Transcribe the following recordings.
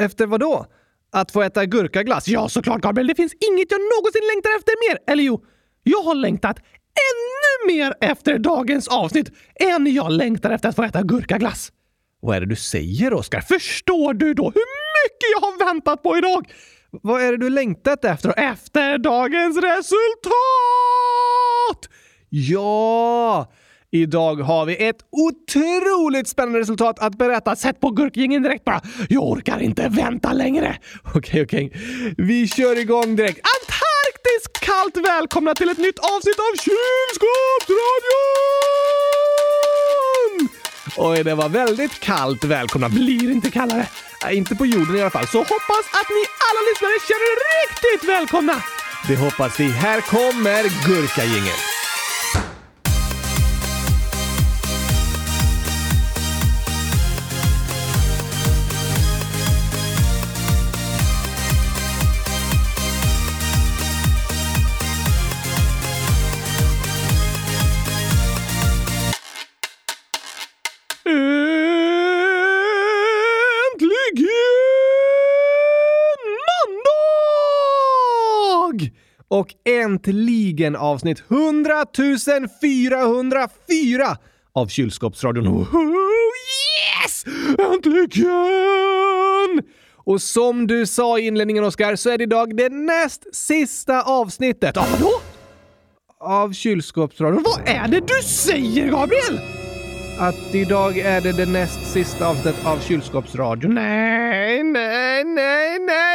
Efter vad då? Att få äta gurkaglass? Ja, såklart Gabriel. Det finns inget jag någonsin längtar efter mer. Eller jo, jag har längtat ännu mer efter dagens avsnitt än jag längtar efter att få äta gurkaglass. Vad är det du säger, Oskar? Förstår du då hur mycket jag har väntat på idag? Vad är det du längtat efter? Efter dagens resultat! Ja! Idag har vi ett otroligt spännande resultat att berätta. Sätt på gurkgängen direkt bara. Jag orkar inte vänta längre. Okej, okej. Vi kör igång direkt. Antarktis kallt välkomna till ett nytt avsnitt av Kylskåpsradion! Oj, det var väldigt kallt välkomna. Blir inte kallare. Äh, inte på jorden i alla fall. Så hoppas att ni alla lyssnare känner er riktigt välkomna. Det hoppas vi. Här kommer Gurkagänget! Och äntligen avsnitt 100 404 av Kylskåpsradion. Oh, yes! Äntligen! Och som du sa i inledningen, Oskar, så är det idag det näst sista avsnittet. Av vadå? Av Kylskåpsradion. Vad är det du säger, Gabriel? Att idag är det det näst sista avsnittet av Kylskåpsradion. Nej, nej, nej, nej,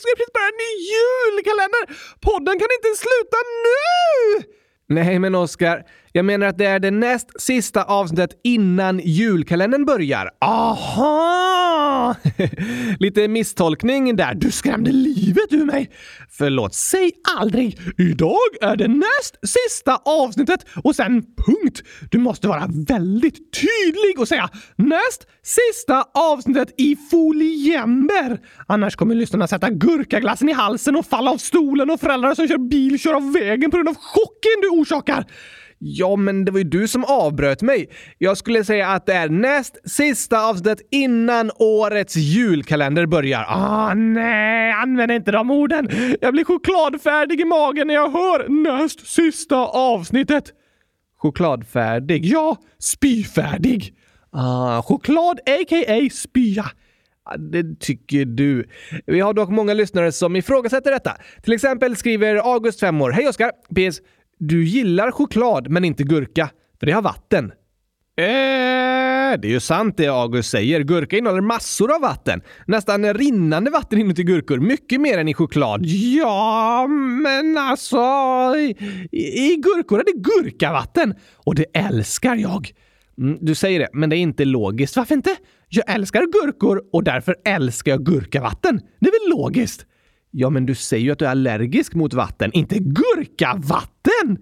nej! Ska precis börja en ny julkalender! Podden kan inte sluta nu! Nej, men Oskar, jag menar att det är det näst sista avsnittet innan julkalendern börjar. Aha! Lite misstolkning där. Du skrämde livet ur mig. Förlåt, säg aldrig “Idag är det näst sista avsnittet” och sen punkt. Du måste vara väldigt tydlig och säga “näst sista avsnittet i foliember”. Annars kommer lyssnarna sätta gurkaglassen i halsen och falla av stolen och föräldrar som kör bil kör av vägen på grund av chocken du orsakar. Ja, men det var ju du som avbröt mig. Jag skulle säga att det är näst sista avsnittet innan årets julkalender börjar. Ah, nej, använd inte de orden. Jag blir chokladfärdig i magen när jag hör näst sista avsnittet. Chokladfärdig? Ja, spyfärdig. Ah, choklad a.k.a. spya. Ja, Det tycker du. Vi har dock många lyssnare som ifrågasätter detta. Till exempel skriver August 5 år. Hej Oskar! PS. Du gillar choklad men inte gurka, för det har vatten. Eh, det är ju sant det August säger. Gurka innehåller massor av vatten. Nästan rinnande vatten inuti gurkor. Mycket mer än i choklad. Ja, men alltså... I, i gurkor är det gurkavatten. Och det älskar jag. Mm, du säger det, men det är inte logiskt. Varför inte? Jag älskar gurkor och därför älskar jag gurkavatten. Det är väl logiskt? Ja, men du säger ju att du är allergisk mot vatten, inte gurkavatten!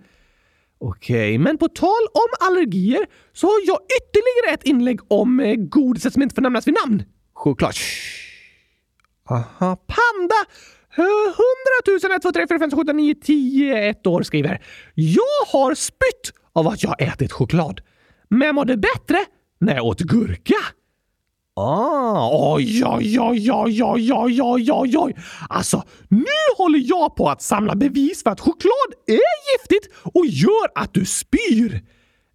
Okej, men på tal om allergier så har jag ytterligare ett inlägg om eh, godiset som inte får nämnas vid namn. Choklad. Shh. Aha. Panda! 100 000 1, 2, 3, 4, 5, 6, 7, 9, 10, 1 år skriver. Jag har spytt av att jag ätit choklad. Men mådde bättre när jag åt gurka. Ah, oj, oj, oj, oj, oj, oj, oj, oj, oj. Alltså, nu håller jag på att samla bevis för att choklad är giftigt och gör att du spyr.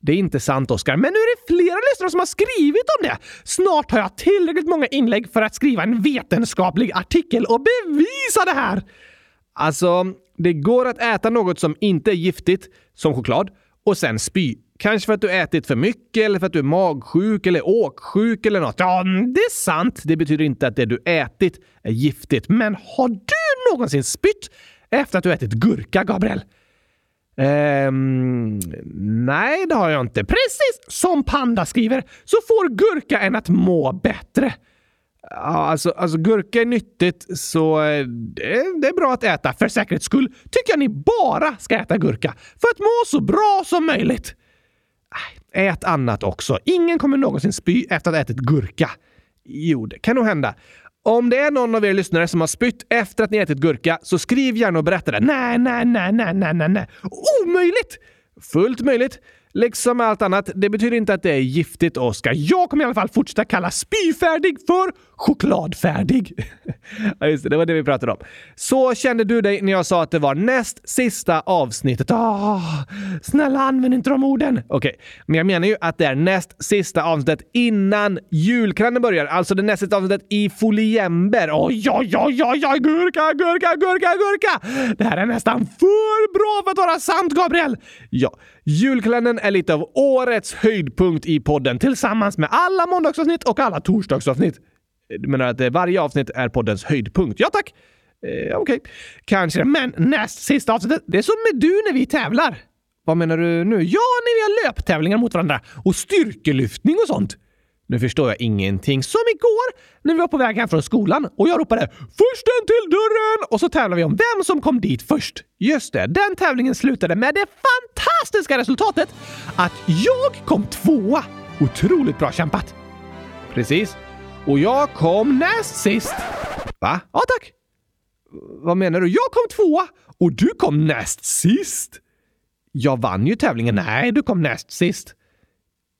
Det är inte sant, Oskar, men nu är det flera lyssnare som har skrivit om det. Snart har jag tillräckligt många inlägg för att skriva en vetenskaplig artikel och bevisa det här. Alltså, det går att äta något som inte är giftigt, som choklad, och sen spy. Kanske för att du ätit för mycket eller för att du är magsjuk eller åksjuk eller något. Ja, mm, det är sant. Det betyder inte att det du ätit är giftigt. Men har du någonsin spytt efter att du ätit gurka, Gabriel? Ehm, nej, det har jag inte. Precis som Panda skriver så får gurka en att må bättre. Ja, alltså, alltså gurka är nyttigt, så eh, det, det är bra att äta. För säkerhets skull tycker jag ni bara ska äta gurka för att må så bra som möjligt. Ät annat också. Ingen kommer någonsin spy efter att ha ätit gurka. Jo, det kan nog hända. Om det är någon av er lyssnare som har spytt efter att ni ätit gurka, så skriv gärna och berätta det. Nej, nej, nej, nej, nej, nej, nej. Omöjligt! Fullt möjligt. Liksom allt annat, det betyder inte att det är giftigt, Oskar. Jag kommer i alla fall fortsätta kalla spyfärdig för chokladfärdig. ja, just det, det var det vi pratade om. Så kände du dig när jag sa att det var näst sista avsnittet. Oh, snälla, använd inte de orden! Okej, okay. men jag menar ju att det är näst sista avsnittet innan julkalendern börjar. Alltså det näst sista avsnittet i foliember. Oj, oj, oj, oj, oj, gurka, gurka, gurka, gurka! Det här är nästan för bra för att vara sant, Gabriel! Ja, julkalendern är lite av årets höjdpunkt i podden tillsammans med alla måndagsavsnitt och alla torsdagsavsnitt. Du menar att eh, varje avsnitt är poddens höjdpunkt? Ja tack! Eh, Okej. Okay. Kanske, men näst sista avsnittet, det är som med du när vi tävlar. Vad menar du nu? Ja, när vi har löptävlingar mot varandra och styrkelyftning och sånt. Nu förstår jag ingenting. Som igår när vi var på väg hem från skolan och jag ropade “Försten till dörren!” och så tävlade vi om vem som kom dit först. Just det, den tävlingen slutade med det fantastiska resultatet att jag kom tvåa. Otroligt bra kämpat! Precis. Och jag kom näst sist. Va? Ja, tack. Vad menar du? Jag kom tvåa och du kom näst sist. Jag vann ju tävlingen. Nej, du kom näst sist.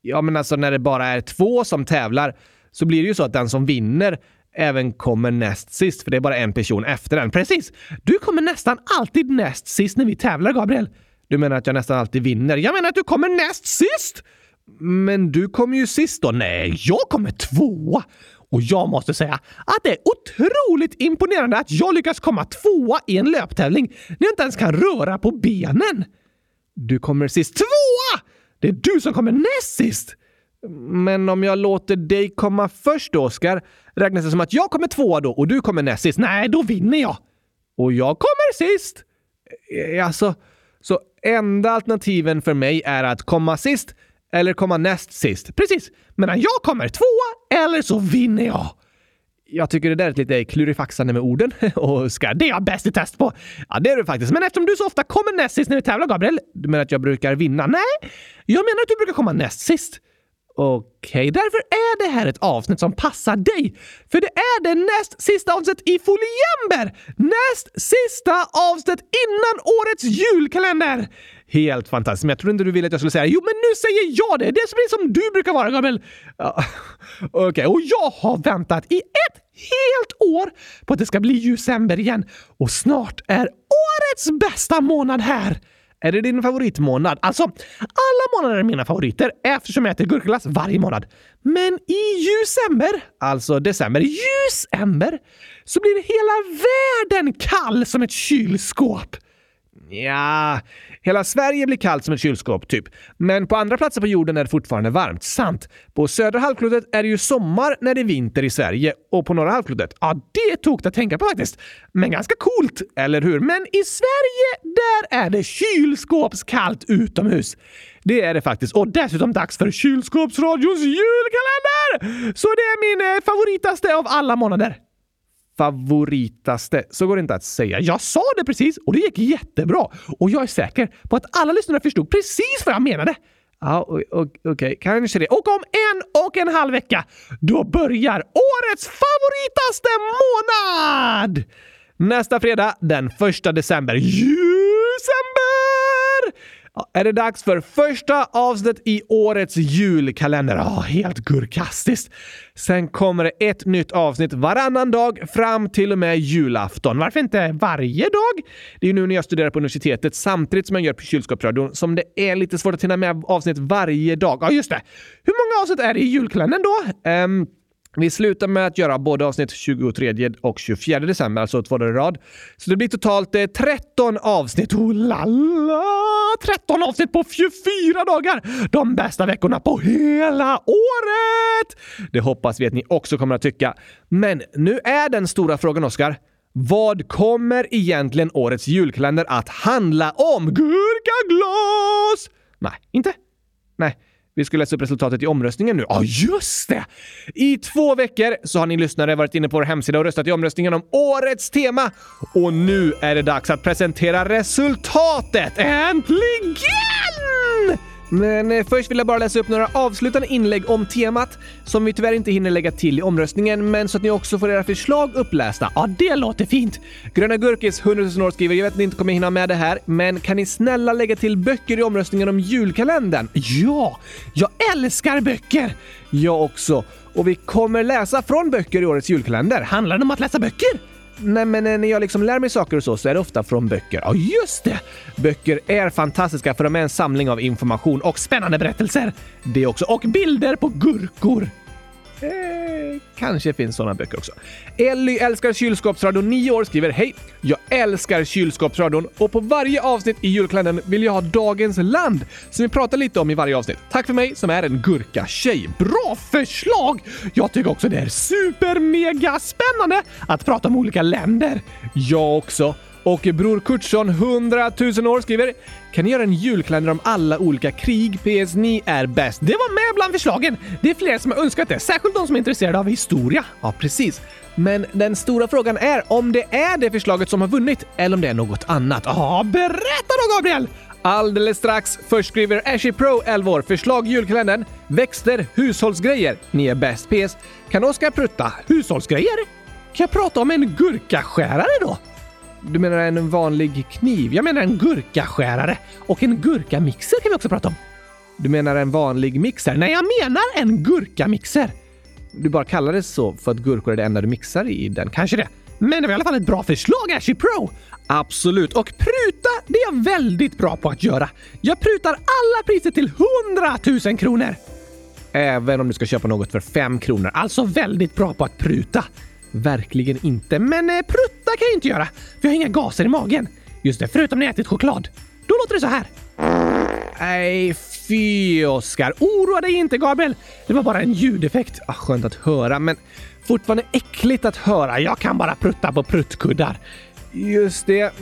Ja, men alltså när det bara är två som tävlar så blir det ju så att den som vinner även kommer näst sist, för det är bara en person efter den. Precis! Du kommer nästan alltid näst sist när vi tävlar, Gabriel. Du menar att jag nästan alltid vinner? Jag menar att du kommer näst sist! Men du kommer ju sist då? Nej, jag kommer tvåa! Och jag måste säga att det är otroligt imponerande att jag lyckas komma tvåa i en löptävling när jag inte ens kan röra på benen. Du kommer sist. Tvåa! Det är du som kommer näst sist! Men om jag låter dig komma först, Oskar, räknas det som att jag kommer tvåa då och du kommer näst sist? Nej, då vinner jag! Och jag kommer sist! Eh, alltså, så enda alternativen för mig är att komma sist eller komma näst sist. Precis! Medan jag kommer tvåa eller så vinner jag! Jag tycker det där är ett lite klurifaxande med orden. Oskar, det är jag bäst i test på! Ja, det är du faktiskt. Men eftersom du så ofta kommer näst sist när vi tävlar, Gabriel, du menar att jag brukar vinna? Nej, jag menar att du brukar komma näst sist. Okej, okay, därför är det här ett avsnitt som passar dig. För det är det näst sista avsnittet i Foliember! Näst sista avsnitt innan årets julkalender! Helt fantastiskt. Men jag trodde inte du ville att jag skulle säga Jo, men nu säger jag det! Det är precis som du brukar vara, Gabriel. Ja. Okej, okay. och jag har väntat i ett helt år på att det ska bli december igen. Och snart är årets bästa månad här! Är det din favoritmånad? Alltså, alla månader är mina favoriter eftersom jag äter gurkaglass varje månad. Men i december, alltså december, ljusember, så blir hela världen kall som ett kylskåp. Ja, hela Sverige blir kallt som ett kylskåp, typ. Men på andra platser på jorden är det fortfarande varmt. Sant. På södra halvklotet är det ju sommar när det är vinter i Sverige och på norra halvklotet, ja, det är tokt att tänka på faktiskt. Men ganska coolt, eller hur? Men i Sverige, där är det kylskåpskallt utomhus. Det är det faktiskt. Och dessutom dags för Kylskåpsradions julkalender! Så det är min eh, favoritaste av alla månader favoritaste. Så går det inte att säga. Jag sa det precis och det gick jättebra. Och jag är säker på att alla lyssnare förstod precis vad jag menade. Ja, okej, okay. kanske det. Och om en och en halv vecka, då börjar årets favoritaste månad! Nästa fredag, den första december. December! Är det dags för första avsnittet i årets julkalender. Oh, helt gurkastiskt! Sen kommer det ett nytt avsnitt varannan dag fram till och med julafton. Varför inte varje dag? Det är ju nu när jag studerar på universitetet samtidigt som jag gör på kylskåpsradion som det är lite svårt att hinna med avsnitt varje dag. Ja, just det. Hur många avsnitt är det i julkalendern då? Um, vi slutar med att göra både avsnitt 23 och 24 december, alltså två dagar i rad. Så det blir totalt eh, 13 avsnitt. Oh la la! 13 avsnitt på 24 dagar! De bästa veckorna på hela året! Det hoppas vi att ni också kommer att tycka. Men nu är den stora frågan, Oskar. Vad kommer egentligen årets julkalender att handla om? Gurkaglas! Nej, inte? Nej. Vi ska läsa upp resultatet i omröstningen nu. Ja, just det! I två veckor så har ni lyssnare varit inne på vår hemsida och röstat i omröstningen om årets tema. Och nu är det dags att presentera resultatet! Äntligen! Men eh, först vill jag bara läsa upp några avslutande inlägg om temat som vi tyvärr inte hinner lägga till i omröstningen, men så att ni också får era förslag upplästa. Ja, det låter fint! Gröna Gurkis, 100 000 år, skriver “Jag vet att ni inte kommer hinna med det här, men kan ni snälla lägga till böcker i omröstningen om julkalendern?” Ja! Jag älskar böcker! Jag också. Och vi kommer läsa från böcker i årets julkalender. Handlar det om att läsa böcker? Nej, men eh, när jag liksom lär mig saker och så, så är det ofta från böcker. Ja, just det! Böcker är fantastiska för de är en samling av information och spännande berättelser. Det också. Och bilder på gurkor. Eh, kanske finns sådana böcker också. Elly älskar kylskåpsradion 9 år skriver Hej! Jag älskar kylskåpsradion och på varje avsnitt i julkalendern vill jag ha Dagens land som vi pratar lite om i varje avsnitt. Tack för mig som är en gurka-tjej. Bra förslag! Jag tycker också det är super mega spännande att prata om olika länder. Jag också. Och Bror Kurtsson, 100 000 år, skriver “Kan ni göra en julkalender om alla olika krig? PS. Ni är bäst.” Det var med bland förslagen! Det är fler som har önskat det, särskilt de som är intresserade av historia. Ja, precis. Men den stora frågan är om det är det förslaget som har vunnit eller om det är något annat. Ja, berätta då Gabriel! Alldeles strax. Först skriver Ashy Pro 11 år. Förslag julkalendern. Växter, hushållsgrejer. Ni är bäst. PS. Kan Oskar prutta? Hushållsgrejer? Kan jag prata om en gurkaskärare då? Du menar en vanlig kniv? Jag menar en gurkaskärare. Och en gurkamixer kan vi också prata om. Du menar en vanlig mixer? Nej, jag menar en gurkamixer. Du bara kallar det så för att gurkor är det enda du mixar i den. Kanske det. Men det var i alla fall ett bra förslag, Ashy Pro! Absolut. Och pruta, det är jag väldigt bra på att göra. Jag prutar alla priser till 100 000 kronor! Även om du ska köpa något för 5 kronor. Alltså väldigt bra på att pruta. Verkligen inte. Men eh, prutta kan jag inte göra, för jag har inga gaser i magen. Just det, förutom när jag ätit choklad. Då låter det så här. Nej, fy Oskar. Oroa dig inte Gabriel. Det var bara en ljudeffekt. Ah, skönt att höra, men fortfarande äckligt att höra. Jag kan bara prutta på pruttkuddar. Just det.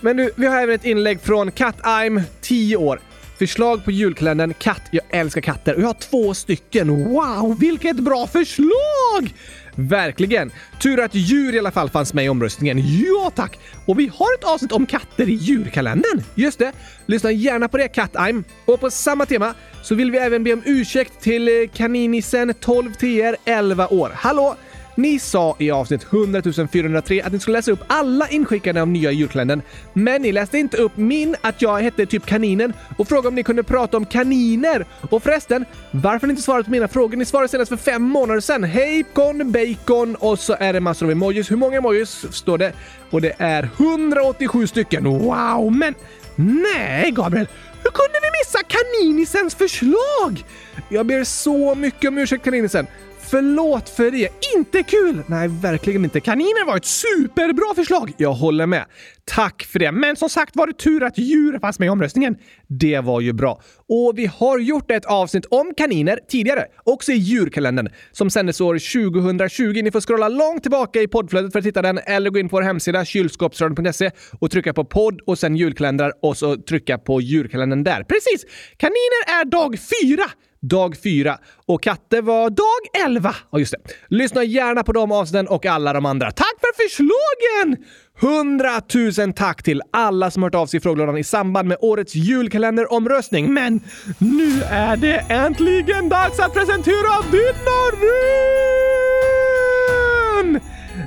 Men du, vi har även ett inlägg från Cat-Im, 10 år. Förslag på julkalendern Katt. Jag älskar katter och jag har två stycken. Wow, vilket bra förslag! Verkligen! Tur att djur i alla fall fanns med i omröstningen. Ja tack! Och vi har ett avsnitt om katter i djurkalendern. Just det! Lyssna gärna på det Cat-Im. Och på samma tema så vill vi även be om ursäkt till eh, kaninisen 12TR 11 år. Hallå! Ni sa i avsnitt 100 403 att ni skulle läsa upp alla inskickade av nya julkalendern, men ni läste inte upp min att jag hette typ kaninen och frågade om ni kunde prata om kaniner. Och förresten, varför har ni inte svarat på mina frågor? Ni svarade senast för fem månader sedan. Hejkon, bacon och så är det massor av emojis. Hur många emojis står det? Och det är 187 stycken. Wow, men nej Gabriel! Hur kunde vi missa kaninisens förslag? Jag ber så mycket om ursäkt kaninisen. Förlåt för det. Inte kul! Nej, verkligen inte. Kaniner var ett superbra förslag. Jag håller med. Tack för det. Men som sagt var det tur att djur fanns med i omröstningen. Det var ju bra. Och vi har gjort ett avsnitt om kaniner tidigare, också i djurkalendern, som sändes år 2020. Ni får scrolla långt tillbaka i poddflödet för att hitta den eller gå in på vår hemsida kylskåpsradion.se och trycka på podd och sen julkalendrar och så trycka på djurkalendern där. Precis! Kaniner är dag fyra dag 4 och Katte var dag 11. Ja, just det. Lyssna gärna på de avsnitten och alla de andra. Tack för förslagen! Hundratusen tack till alla som hört av sig i frågelådan i samband med årets julkalenderomröstning. Men nu är det äntligen dags att presentera vinnaren!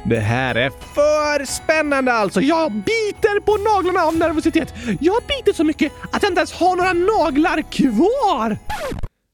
Det här är för spännande alltså! Jag biter på naglarna av nervositet. Jag biter så mycket att jag inte ens har några naglar kvar!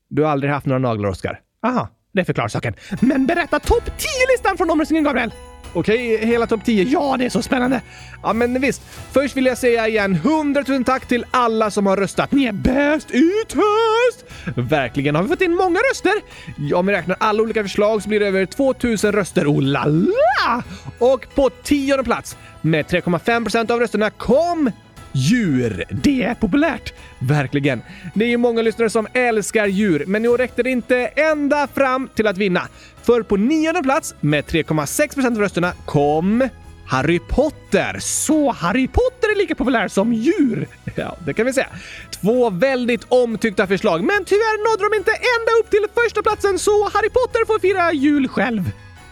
Du har aldrig haft några naglar, Oskar? Aha, det förklarar saken. Men berätta topp 10-listan från omröstningen, Gabriel! Okej, hela topp 10. Ja, det är så spännande! Ja, men visst. Först vill jag säga igen 100 000 tack till alla som har röstat. Ni är bäst ut höst! Verkligen. Har vi fått in många röster? Ja, om vi räknar alla olika förslag så blir det över 2000 röster. Oh la la! Och på tionde plats med 3,5 procent av rösterna kom Djur! Det är populärt! Verkligen. Det är ju många lyssnare som älskar djur, men i år räckte det inte ända fram till att vinna. För på nionde plats med 3,6% av rösterna kom Harry Potter. Så Harry Potter är lika populär som djur? Ja, det kan vi säga. Två väldigt omtyckta förslag, men tyvärr nådde de inte ända upp till första platsen så Harry Potter får fira jul själv.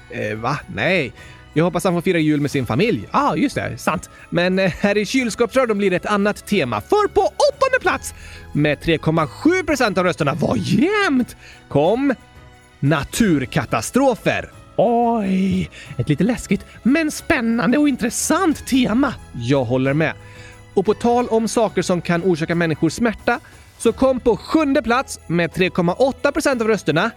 Eh, va? Nej. Jag hoppas han får fira jul med sin familj. Ja, ah, just det. Sant. Men eh, här i kylskåpsradion blir det ett annat tema. För på åttonde plats med 3,7 procent av rösterna vad jämnt kom naturkatastrofer. Oj, ett lite läskigt men spännande och intressant tema. Jag håller med. Och på tal om saker som kan orsaka människor smärta så kom på sjunde plats med 3,8 procent av rösterna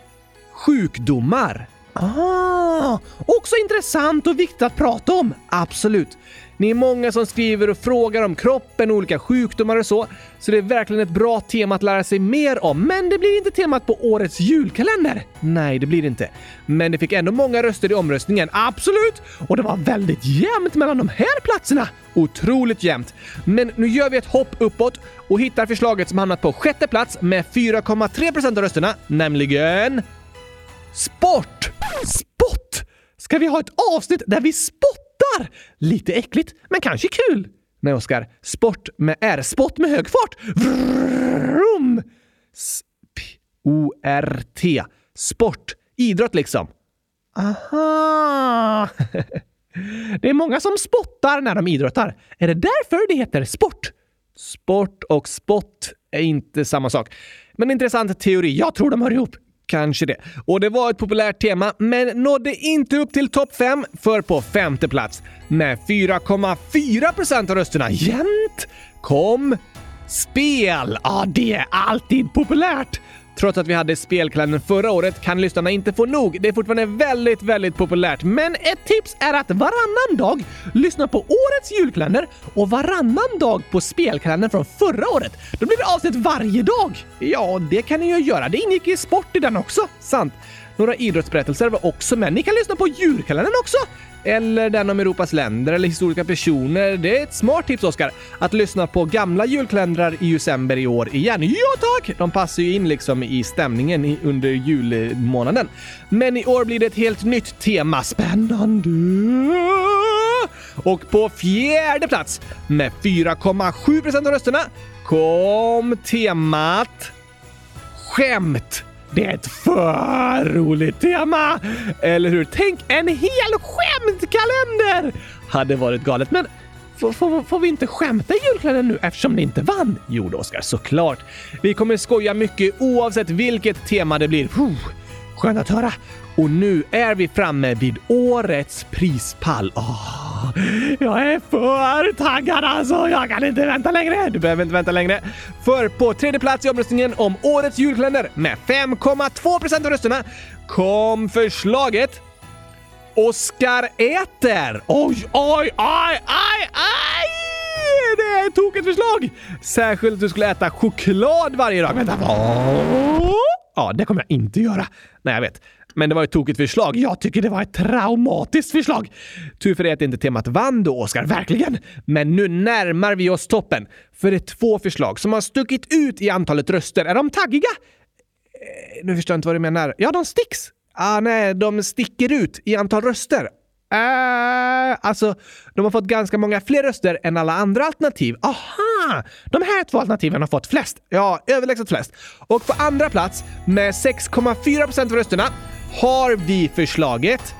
sjukdomar. Ah, också intressant och viktigt att prata om. Absolut. Ni är många som skriver och frågar om kroppen, och olika sjukdomar och så, så det är verkligen ett bra tema att lära sig mer om. Men det blir inte temat på årets julkalender. Nej, det blir det inte. Men det fick ändå många röster i omröstningen. Absolut! Och det var väldigt jämnt mellan de här platserna. Otroligt jämnt. Men nu gör vi ett hopp uppåt och hittar förslaget som hamnat på sjätte plats med 4,3 procent av rösterna, nämligen Sport! Spott! Ska vi ha ett avsnitt där vi spottar? Lite äckligt, men kanske kul. Nej, Oskar. Sport med R. Spott med hög fart. Vrum! O-R-T. Sport. Idrott liksom. Aha! Det är många som spottar när de idrottar. Är det därför det heter sport? Sport och spott är inte samma sak. Men intressant teori. Jag tror de hör ihop. Kanske det. Och det var ett populärt tema, men nådde inte upp till topp 5 för på femte plats med 4,4 procent av rösterna jämnt kom spel. Ja, det är alltid populärt. Trots att vi hade spelkalendern förra året kan lyssnarna inte få nog. Det är fortfarande väldigt, väldigt populärt. Men ett tips är att varannan dag lyssna på årets julkalender och varannan dag på spelkalendern från förra året. Då blir det avsnitt varje dag. Ja, det kan ni ju göra. Det ingick i sport i den också. Sant. Några idrottsberättelser var också med. Ni kan lyssna på julkalendern också. Eller den om Europas länder eller historiska personer. Det är ett smart tips, Oskar. Att lyssna på gamla julkalendrar i december i år igen. Ja tack! De passar ju in liksom i stämningen under julmånaden. Men i år blir det ett helt nytt tema. Spännande! Och på fjärde plats med 4,7 procent av rösterna kom temat skämt. Det är ett för roligt tema! Eller hur? Tänk en hel skämtkalender! Hade varit galet, men får, får, vi inte skämta i julkalendern nu eftersom ni inte vann? Jo då, Oskar, såklart. Vi kommer skoja mycket oavsett vilket tema det blir. Puh, skönt att höra. Och nu är vi framme vid årets prispall. Oh, jag är för taggad alltså! Jag kan inte vänta längre! Du behöver inte vänta längre. För på tredje plats i omröstningen om årets julkalender med 5,2 procent av rösterna kom förslaget Oskar äter. Oj, oj, oj, oj, oj! Det är ett tokigt förslag! Särskilt att du skulle äta choklad varje dag. Vänta, vad? Ja, det kommer jag inte göra. Nej, jag vet. Men det var ett tokigt förslag. Jag tycker det var ett traumatiskt förslag. Tur för det att inte temat vann då, Oskar. Verkligen! Men nu närmar vi oss toppen. För det är två förslag som har stuckit ut i antalet röster. Är de taggiga? Eh, nu förstår jag inte vad du menar. Ja, de sticks. Ah, nej, de sticker ut i antal röster. Uh, alltså, de har fått ganska många fler röster än alla andra alternativ. Aha! De här två alternativen har fått flest. Ja, överlägset flest. Och på andra plats med 6,4 procent av rösterna har vi förslaget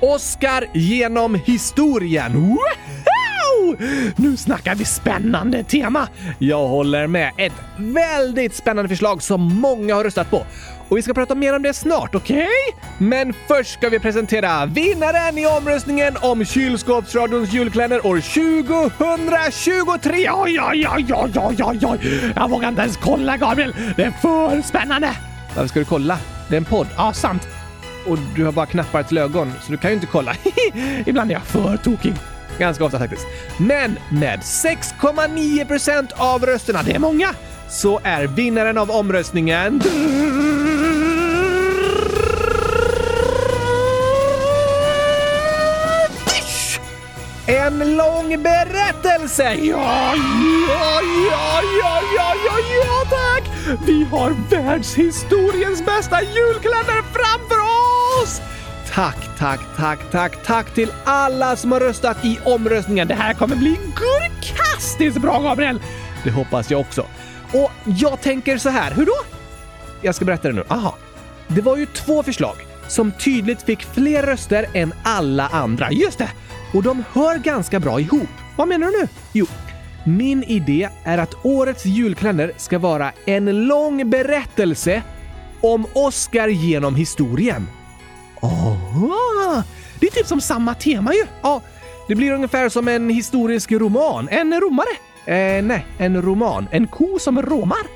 Oscar genom historien. Woho! Nu snackar vi spännande tema! Jag håller med. Ett väldigt spännande förslag som många har röstat på. Och vi ska prata mer om det snart, okej? Okay? Men först ska vi presentera vinnaren i omröstningen om Kylskåpsradions julkalender år 2023! Oj, oj, oj, oj, oj, oj, oj! Jag vågar inte ens kolla, Gabriel! Det är för spännande! Varför ska du kolla? Det är en podd. Ja, sant. Och du har bara knappar till ögon, så du kan ju inte kolla. Ibland är jag för tokig. Ganska ofta faktiskt. Men med 6,9 procent av rösterna, det är många, så är vinnaren av omröstningen... En lång berättelse! Ja, ja, ja, ja, ja, ja, ja, tack! Vi har världshistoriens bästa julkalender framför oss! Tack, tack, tack, tack, tack till alla som har röstat i omröstningen. Det här kommer bli gurkastiskt bra, Gabriel! Det hoppas jag också. Och jag tänker så här, hur då? Jag ska berätta det nu. Aha. Det var ju två förslag. som tydligt fick fler röster än alla andra. Just det! Och de hör ganska bra ihop. Vad menar du nu? Jo, min idé är att årets julkalender ska vara en lång berättelse om Oscar genom historien. Aha! Det är typ som samma tema ju! Ja, det blir ungefär som en historisk roman. En romare? Eh, nej, en roman. En ko som romar?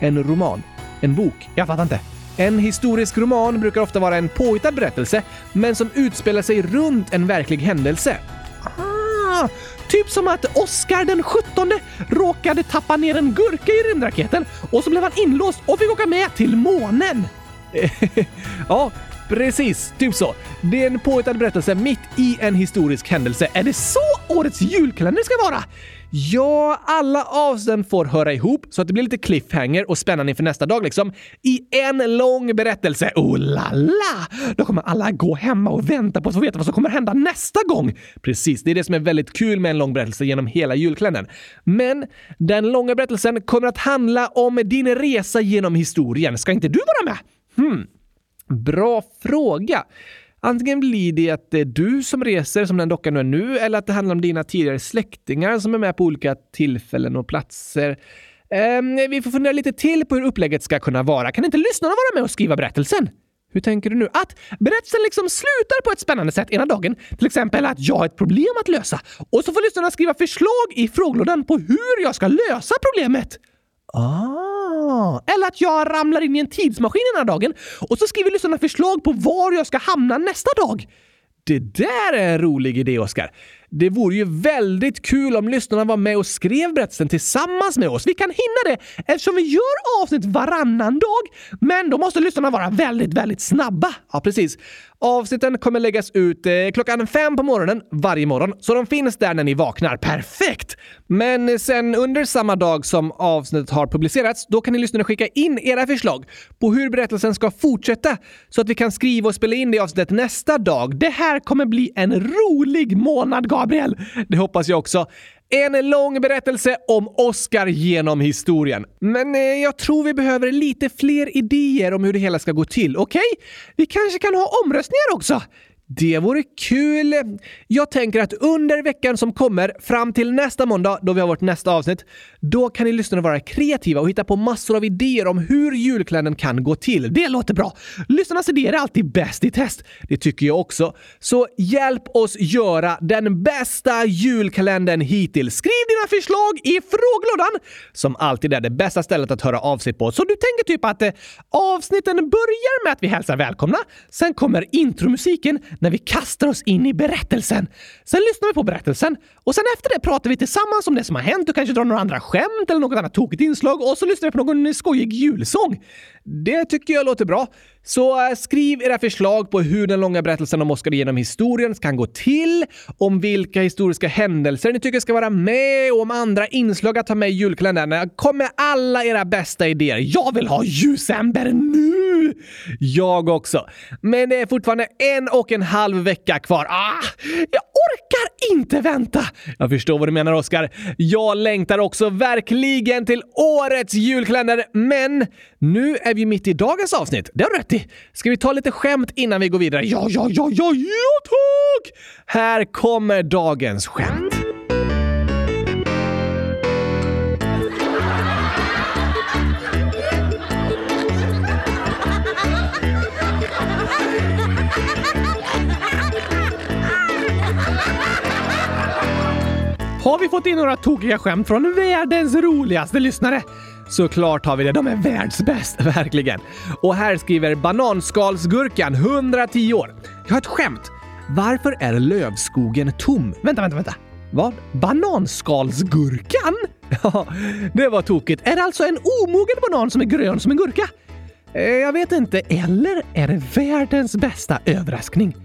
En roman. En bok. Jag fattar inte. En historisk roman brukar ofta vara en påhittad berättelse, men som utspelar sig runt en verklig händelse. Ah, typ som att Oscar den 17 råkade tappa ner en gurka i rymdraketen och så blev han inlåst och fick åka med till månen. ja, precis. Typ så. Det är en påhittad berättelse mitt i en historisk händelse. Är det så årets julkalender ska vara? Ja, alla avsnitt får höra ihop så att det blir lite cliffhanger och spännande inför nästa dag liksom. I en lång berättelse. Oh la la! Då kommer alla gå hemma och vänta på att få veta vad som kommer hända nästa gång. Precis, det är det som är väldigt kul med en lång berättelse genom hela julkalendern. Men den långa berättelsen kommer att handla om din resa genom historien. Ska inte du vara med? Hmm. Bra fråga. Antingen blir det att det är du som reser som den dockan du är nu, eller att det handlar om dina tidigare släktingar som är med på olika tillfällen och platser. Eh, vi får fundera lite till på hur upplägget ska kunna vara. Kan inte lyssnarna vara med och skriva berättelsen? Hur tänker du nu? Att berättelsen liksom slutar på ett spännande sätt ena dagen. Till exempel att jag har ett problem att lösa. Och så får lyssnarna skriva förslag i frågelådan på hur jag ska lösa problemet. Ah, eller att jag ramlar in i en tidsmaskin den här dagen och så skriver lyssnarna förslag på var jag ska hamna nästa dag. Det där är en rolig idé, Oskar. Det vore ju väldigt kul om lyssnarna var med och skrev berättelsen tillsammans med oss. Vi kan hinna det eftersom vi gör avsnitt varannan dag. Men då måste lyssnarna vara väldigt, väldigt snabba. Ja, precis. Avsnitten kommer läggas ut eh, klockan fem på morgonen varje morgon, så de finns där när ni vaknar. Perfekt! Men sen under samma dag som avsnittet har publicerats, då kan ni lyssnare skicka in era förslag på hur berättelsen ska fortsätta så att vi kan skriva och spela in det avsnittet nästa dag. Det här kommer bli en rolig månad, Gabriel! Det hoppas jag också. En lång berättelse om Oscar genom historien. Men eh, jag tror vi behöver lite fler idéer om hur det hela ska gå till, okej? Okay? Vi kanske kan ha omröstningar också? Det vore kul. Jag tänker att under veckan som kommer, fram till nästa måndag då vi har vårt nästa avsnitt, då kan ni lyssnare vara kreativa och hitta på massor av idéer om hur julkalendern kan gå till. Det låter bra! Lyssnarnas idéer är alltid bäst i test. Det tycker jag också. Så hjälp oss göra den bästa julkalendern hittills. Skriv dina förslag i frågelådan, som alltid är det bästa stället att höra av sig på. Så du tänker typ att eh, avsnitten börjar med att vi hälsar välkomna, sen kommer intromusiken när vi kastar oss in i berättelsen. Sen lyssnar vi på berättelsen och sen efter det pratar vi tillsammans om det som har hänt och kanske drar några andra skämt eller något annat tokigt inslag och så lyssnar vi på någon skojig julsång. Det tycker jag låter bra. Så eh, skriv era förslag på hur den långa berättelsen om Oscar genom historien kan gå till, om vilka historiska händelser ni tycker ska vara med och om andra inslag att ta med i julkalendern. Eh, kom med alla era bästa idéer. Jag vill ha ljusember nu! Jag också. Men det är fortfarande en och en halv vecka kvar. Ah, jag orkar inte vänta! Jag förstår vad du menar, Oscar. Jag längtar också verkligen till årets julkalender, men nu är vi mitt i dagens avsnitt. Det har du rätt i. Ska vi ta lite skämt innan vi går vidare? Ja, ja, ja, ja, ja, tack! Här kommer dagens skämt. Har vi fått in några tokiga skämt från världens roligaste lyssnare? Såklart har vi det. De är världsbäst, verkligen. Och här skriver Bananskalsgurkan, 110 år. Jag har ett skämt. Varför är lövskogen tom? Vänta, vänta, vänta. Vad? Bananskalsgurkan? Ja, det var tokigt. Är det alltså en omogen banan som är grön som en gurka? Eh, jag vet inte. Eller är det världens bästa överraskning?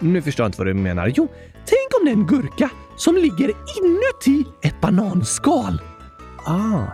Nu förstår jag inte vad du menar. Jo, tänk om det är en gurka som ligger inuti ett bananskal. Ah,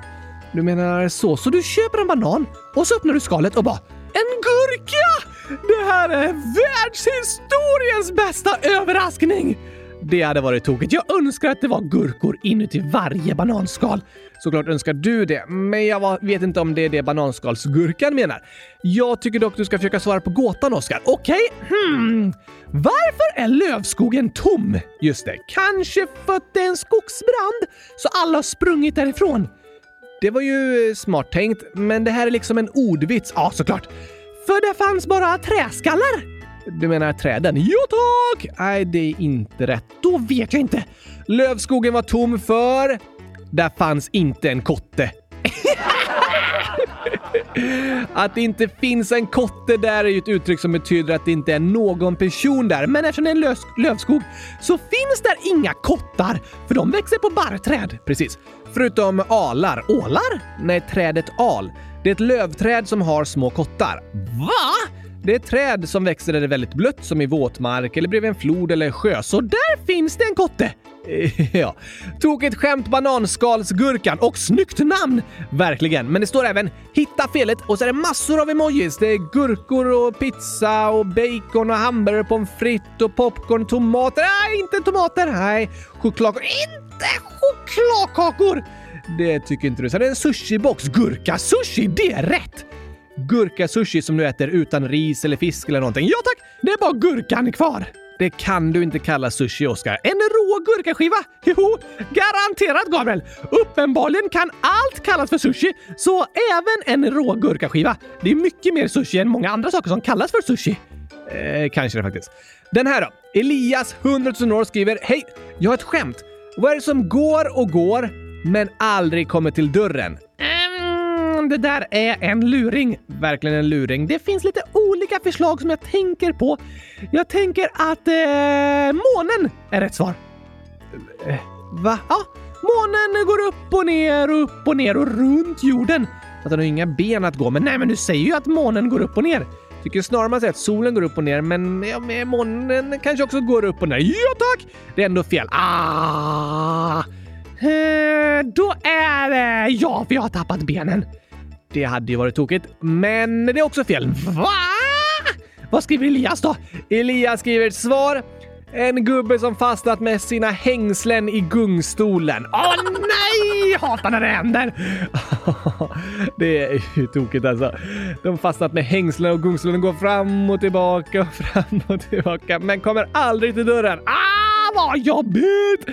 du menar så. Så du köper en banan och så öppnar du skalet och bara en gurka! Det här är världshistoriens bästa överraskning! Det hade varit tokigt. Jag önskar att det var gurkor inuti varje bananskal. Såklart önskar du det, men jag vet inte om det är det bananskalsgurkan menar. Jag tycker dock du ska försöka svara på gåtan, Oskar. Okej? Okay? Hmm. Varför är lövskogen tom? Just det, kanske för att det är en skogsbrand, så alla har sprungit därifrån. Det var ju eh, smart tänkt, men det här är liksom en ordvits. Ja, såklart. För det fanns bara träskallar. Du menar träden? Jo tack! Nej, det är inte rätt. Då vet jag inte. Lövskogen var tom för... Där fanns inte en kotte. att det inte finns en kotte där är ju ett uttryck som betyder att det inte är någon person där. Men eftersom det är en lös lövskog så finns där inga kottar, för de växer på barrträd. Precis. Förutom alar. Ålar? Nej, trädet al. Det är ett lövträd som har små kottar. Va? Det är träd som växer där det är väldigt blött, som i våtmark eller bredvid en flod eller sjö. Så där finns det en kotte! ja. Tokigt skämt bananskalsgurkan och snyggt namn! Verkligen. Men det står även “Hitta felet” och så är det massor av emojis. Det är gurkor och pizza och bacon och hamburgare, pommes frites och popcorn, tomater. Nej, inte tomater! Nej, chokladkakor. Inte chokladkakor! Det tycker inte du. Sen är det en sushibox. Gurka-sushi, det är rätt! Gurka-sushi som du äter utan ris eller fisk eller någonting. Ja tack, det är bara gurkan kvar. Det kan du inte kalla sushi, Oskar. En rå gurkaskiva? Jo, garanterat Gabriel! Uppenbarligen kan allt kallas för sushi, så även en rå gurkaskiva. Det är mycket mer sushi än många andra saker som kallas för sushi. Eh, kanske det faktiskt. Den här då? Elias, 100 000 år, skriver Hej! Jag har ett skämt. Vad är det som går och går, men aldrig kommer till dörren? Det där är en luring. Verkligen en luring. Det finns lite olika förslag som jag tänker på. Jag tänker att eh, månen är rätt svar. Eh, va? Ja, månen går upp och ner och upp och ner och runt jorden. Att den har inga ben att gå med. Nej, men du säger ju att månen går upp och ner. Tycker snarare man säger att solen går upp och ner, men ja, månen kanske också går upp och ner. Ja tack! Det är ändå fel. Ah! Eh, då är det ja, vi har tappat benen. Det hade ju varit tokigt, men det är också fel. Va? Vad skriver Elias då? Elias skriver svar. En gubbe som fastnat med sina hängslen i gungstolen. Åh oh, nej! Hatar när det händer! det är ju tokigt alltså. De fastnat med hängslen och gungstolen går fram och tillbaka och fram och tillbaka men kommer aldrig till dörren. Ah! vad jobbigt!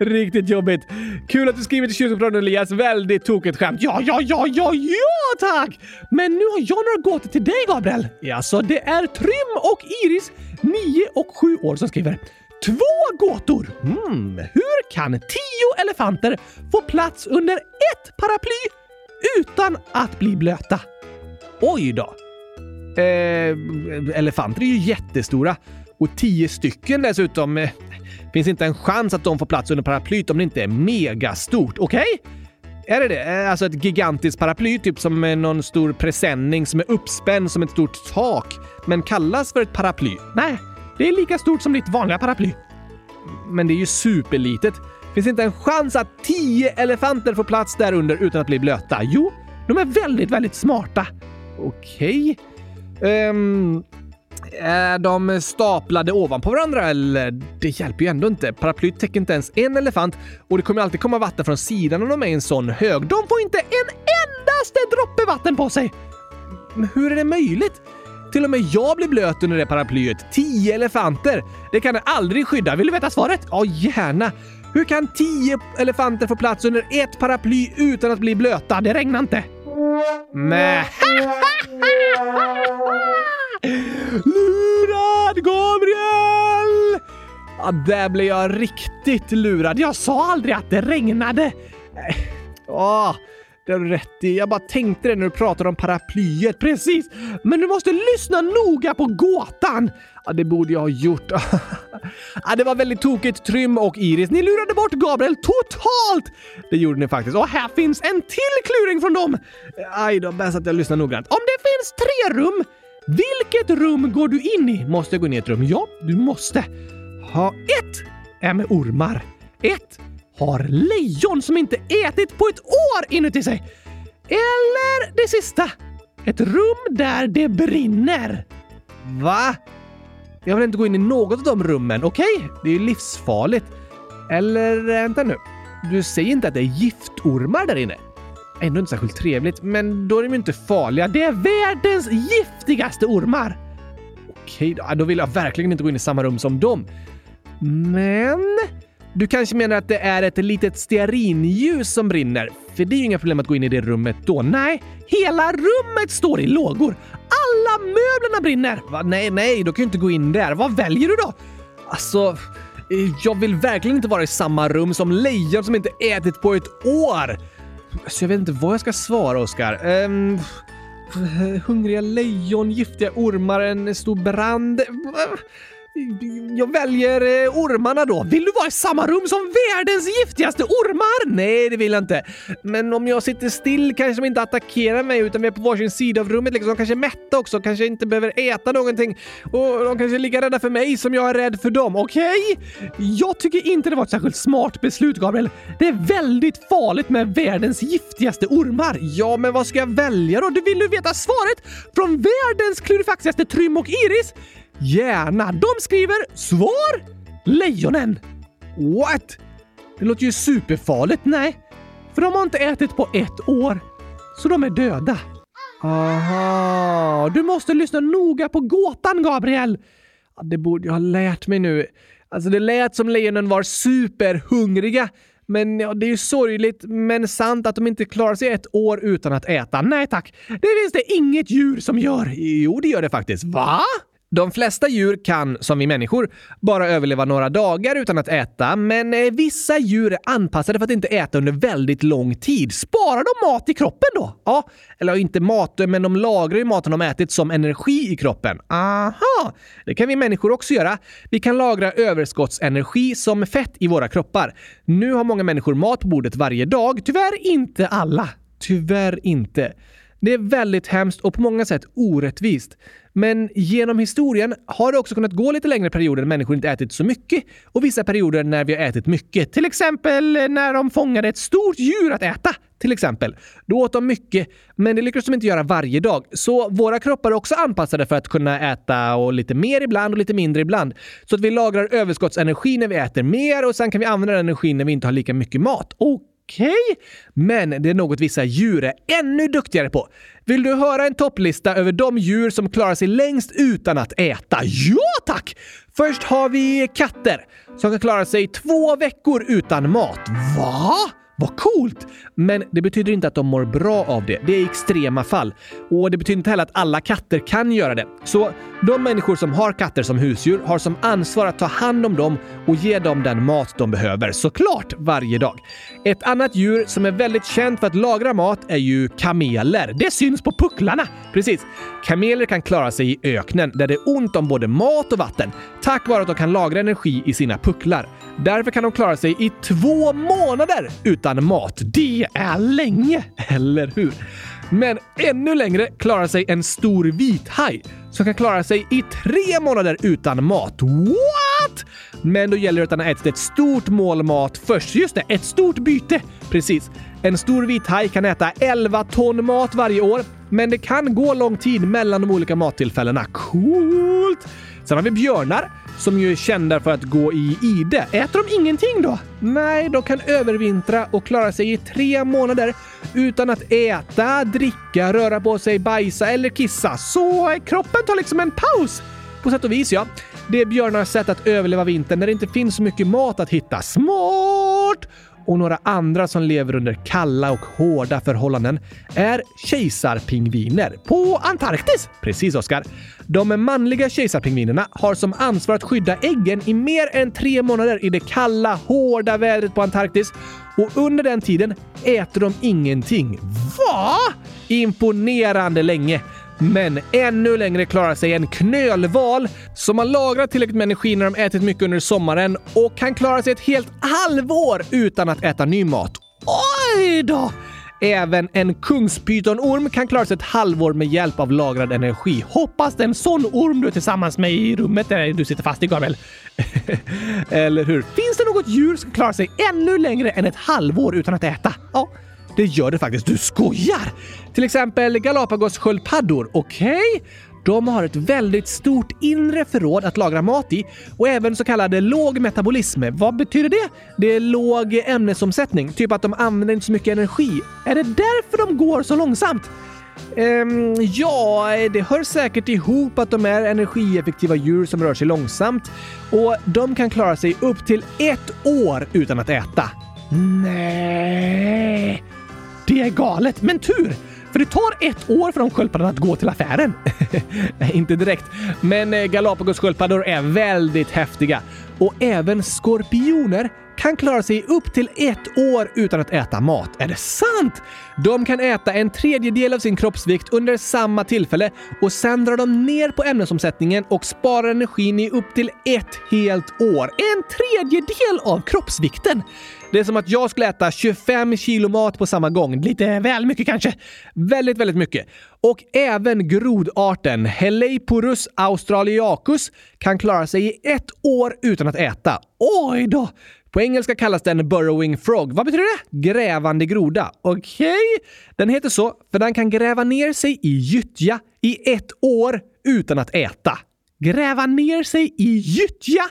Riktigt jobbigt. Kul att du skriver till kyrkopradion Elias. Väldigt tokigt skämt. Ja, ja, ja, ja, ja tack! Men nu har jag några gåtor till dig Gabriel. Alltså, det är Trym och Iris, 9 och 7 år som skriver. Två gåtor! Hmm, hur kan tio elefanter få plats under ett paraply utan att bli blöta? Oj då! Eh, elefanter är ju jättestora och tio stycken dessutom. Eh, Finns inte en chans att de får plats under paraplyt om det inte är megastort. Okej? Okay? Är det det? Eh, alltså ett gigantiskt paraply, typ som någon stor presenning som är uppspänd som ett stort tak, men kallas för ett paraply? Nej, det är lika stort som ditt vanliga paraply. Men det är ju superlitet. Finns inte en chans att tio elefanter får plats där under utan att bli blöta? Jo, de är väldigt, väldigt smarta. Okej. Okay. Um, är de staplade ovanpå varandra eller? Det hjälper ju ändå inte. Paraplyet täcker inte ens en elefant och det kommer alltid komma vatten från sidan om de är i en sån hög. De får inte en endaste droppe vatten på sig! Men hur är det möjligt? Till och med jag blir blöt under det paraplyet. Tio elefanter! Det kan det aldrig skydda. Vill du veta svaret? Ja, gärna. Hur kan tio elefanter få plats under ett paraply utan att bli blöta? Det regnar inte. Mäh! Lurad Gabriel! Ja, där blev jag riktigt lurad. Jag sa aldrig att det regnade. Äh, åh, det har du rätt i. Jag bara tänkte det när du pratade om paraplyet. Precis! Men du måste lyssna noga på gåtan. Ja, det borde jag ha gjort. ja, det var väldigt tokigt. Trym och Iris, ni lurade bort Gabriel totalt! Det gjorde ni faktiskt. Och här finns en till kluring från dem. Aj då, bäst att jag lyssnar noggrant. Om det finns tre rum vilket rum går du in i? Måste jag gå in i ett rum? Ja, du måste. Ha ett är med ormar. Ett har lejon som inte ätit på ett år inuti sig. Eller det sista. Ett rum där det brinner. Va? Jag vill inte gå in i något av de rummen, okej? Okay? Det är ju livsfarligt. Eller eh, vänta nu. Du säger inte att det är giftormar där inne? Ändå inte särskilt trevligt, men då är de ju inte farliga. Det är världens giftigaste ormar! Okej, då, då vill jag verkligen inte gå in i samma rum som dem. Men... Du kanske menar att det är ett litet stearinljus som brinner? För det är ju inga problem att gå in i det rummet då. Nej, hela rummet står i lågor. Alla möblerna brinner! Va? Nej, nej, då kan ju inte gå in där. Vad väljer du då? Alltså, eh, jag vill verkligen inte vara i samma rum som lejon som inte ätit på ett år. Så jag vet inte vad jag ska svara, Oskar. Um, hungriga lejon, giftiga ormar, en stor brand. Jag väljer eh, ormarna då. Vill du vara i samma rum som världens giftigaste ormar? Nej, det vill jag inte. Men om jag sitter still kanske liksom de inte attackerar mig utan vi är på varsin sida av rummet. Liksom. De kanske är mätta också, kanske inte behöver äta någonting. Och de kanske är lika rädda för mig som jag är rädd för dem. Okej? Okay? Jag tycker inte det var ett särskilt smart beslut, Gabriel. Det är väldigt farligt med världens giftigaste ormar. Ja, men vad ska jag välja då? Du vill du veta svaret från världens klurifaxigaste Trym och Iris? Gärna. De skriver svar lejonen. What? Det låter ju superfarligt. Nej, för de har inte ätit på ett år. Så de är döda. Aha, du måste lyssna noga på gåtan, Gabriel. Ja, det borde jag ha lärt mig nu. Alltså, det lät som lejonen var superhungriga. Men ja, det är ju sorgligt, men sant att de inte klarar sig ett år utan att äta. Nej tack, det finns det inget djur som gör. Jo, det gör det faktiskt. Va? De flesta djur kan, som vi människor, bara överleva några dagar utan att äta, men eh, vissa djur är anpassade för att inte äta under väldigt lång tid. Sparar de mat i kroppen då? Ja, eller inte mat, men de lagrar ju maten de ätit som energi i kroppen. Aha! Det kan vi människor också göra. Vi kan lagra överskottsenergi som fett i våra kroppar. Nu har många människor mat på bordet varje dag. Tyvärr inte alla. Tyvärr inte. Det är väldigt hemskt och på många sätt orättvist. Men genom historien har det också kunnat gå lite längre perioder när människor inte ätit så mycket och vissa perioder när vi har ätit mycket. Till exempel när de fångade ett stort djur att äta. Till exempel. Då åt de mycket, men det lyckades de inte göra varje dag. Så våra kroppar är också anpassade för att kunna äta och lite mer ibland och lite mindre ibland. Så att vi lagrar överskottsenergi när vi äter mer och sen kan vi använda den energin när vi inte har lika mycket mat. Och Okej, okay. men det är något vissa djur är ännu duktigare på. Vill du höra en topplista över de djur som klarar sig längst utan att äta? Ja tack! Först har vi katter som kan klara sig två veckor utan mat. Va? Vad coolt! Men det betyder inte att de mår bra av det. Det är extrema fall. Och det betyder inte heller att alla katter kan göra det. Så de människor som har katter som husdjur har som ansvar att ta hand om dem och ge dem den mat de behöver, såklart varje dag. Ett annat djur som är väldigt känt för att lagra mat är ju kameler. Det syns på pucklarna! Precis. Kameler kan klara sig i öknen där det är ont om både mat och vatten tack vare att de kan lagra energi i sina pucklar. Därför kan de klara sig i två månader utan mat. Det är länge, eller hur? Men ännu längre klarar sig en stor vithaj som kan klara sig i tre månader utan mat. What? Men då gäller det att han har ätit ett stort mål mat först. Just det, ett stort byte! Precis. En stor vithaj kan äta 11 ton mat varje år, men det kan gå lång tid mellan de olika mattillfällena. Coolt! Sen har vi björnar som ju är kända för att gå i ide. Äter de ingenting då? Nej, de kan övervintra och klara sig i tre månader utan att äta, dricka, röra på sig, bajsa eller kissa. Så kroppen tar liksom en paus. På sätt och vis, ja. Det är björnars sätt att överleva vintern när det inte finns så mycket mat att hitta. Smart! Och några andra som lever under kalla och hårda förhållanden är kejsarpingviner på Antarktis. Precis, Oskar. De manliga kejsarpingvinerna har som ansvar att skydda äggen i mer än tre månader i det kalla, hårda vädret på Antarktis och under den tiden äter de ingenting. Va? Imponerande länge. Men ännu längre klarar sig en knölval som har lagrat tillräckligt med energi när de ätit mycket under sommaren och kan klara sig ett helt halvår utan att äta ny mat. Oj då! Även en kungspytonorm kan klara sig ett halvår med hjälp av lagrad energi. Hoppas det är en sån orm du är tillsammans med i rummet där du sitter fast i, Gabriel. Eller hur? Finns det något djur som klarar sig ännu längre än ett halvår utan att äta? Ja, det gör det faktiskt. Du skojar! Till exempel Galapagos-sköldpaddor. Okej? Okay? De har ett väldigt stort inre förråd att lagra mat i och även så kallad låg metabolism. Vad betyder det? Det är låg ämnesomsättning, typ att de använder inte så mycket energi. Är det därför de går så långsamt? Um, ja, det hör säkert ihop att de är energieffektiva djur som rör sig långsamt och de kan klara sig upp till ett år utan att äta. Nej, det är galet, men tur! För det tar ett år för de sköldpaddorna att gå till affären. Nej, inte direkt. Men eh, Galapagos-sköldpaddor är väldigt häftiga. Och även skorpioner kan klara sig upp till ett år utan att äta mat. Är det sant? De kan äta en tredjedel av sin kroppsvikt under samma tillfälle och sen drar de ner på ämnesomsättningen och sparar energin i upp till ett helt år. En tredjedel av kroppsvikten! Det är som att jag skulle äta 25 kilo mat på samma gång. Lite väl mycket kanske. Väldigt, väldigt mycket. Och även grodarten Heleiporus australiacus kan klara sig i ett år utan att äta. Oj då! På engelska kallas den burrowing frog. Vad betyder det? Grävande groda. Okej? Okay. Den heter så för den kan gräva ner sig i gyttja i ett år utan att äta. Gräva ner sig i gyttja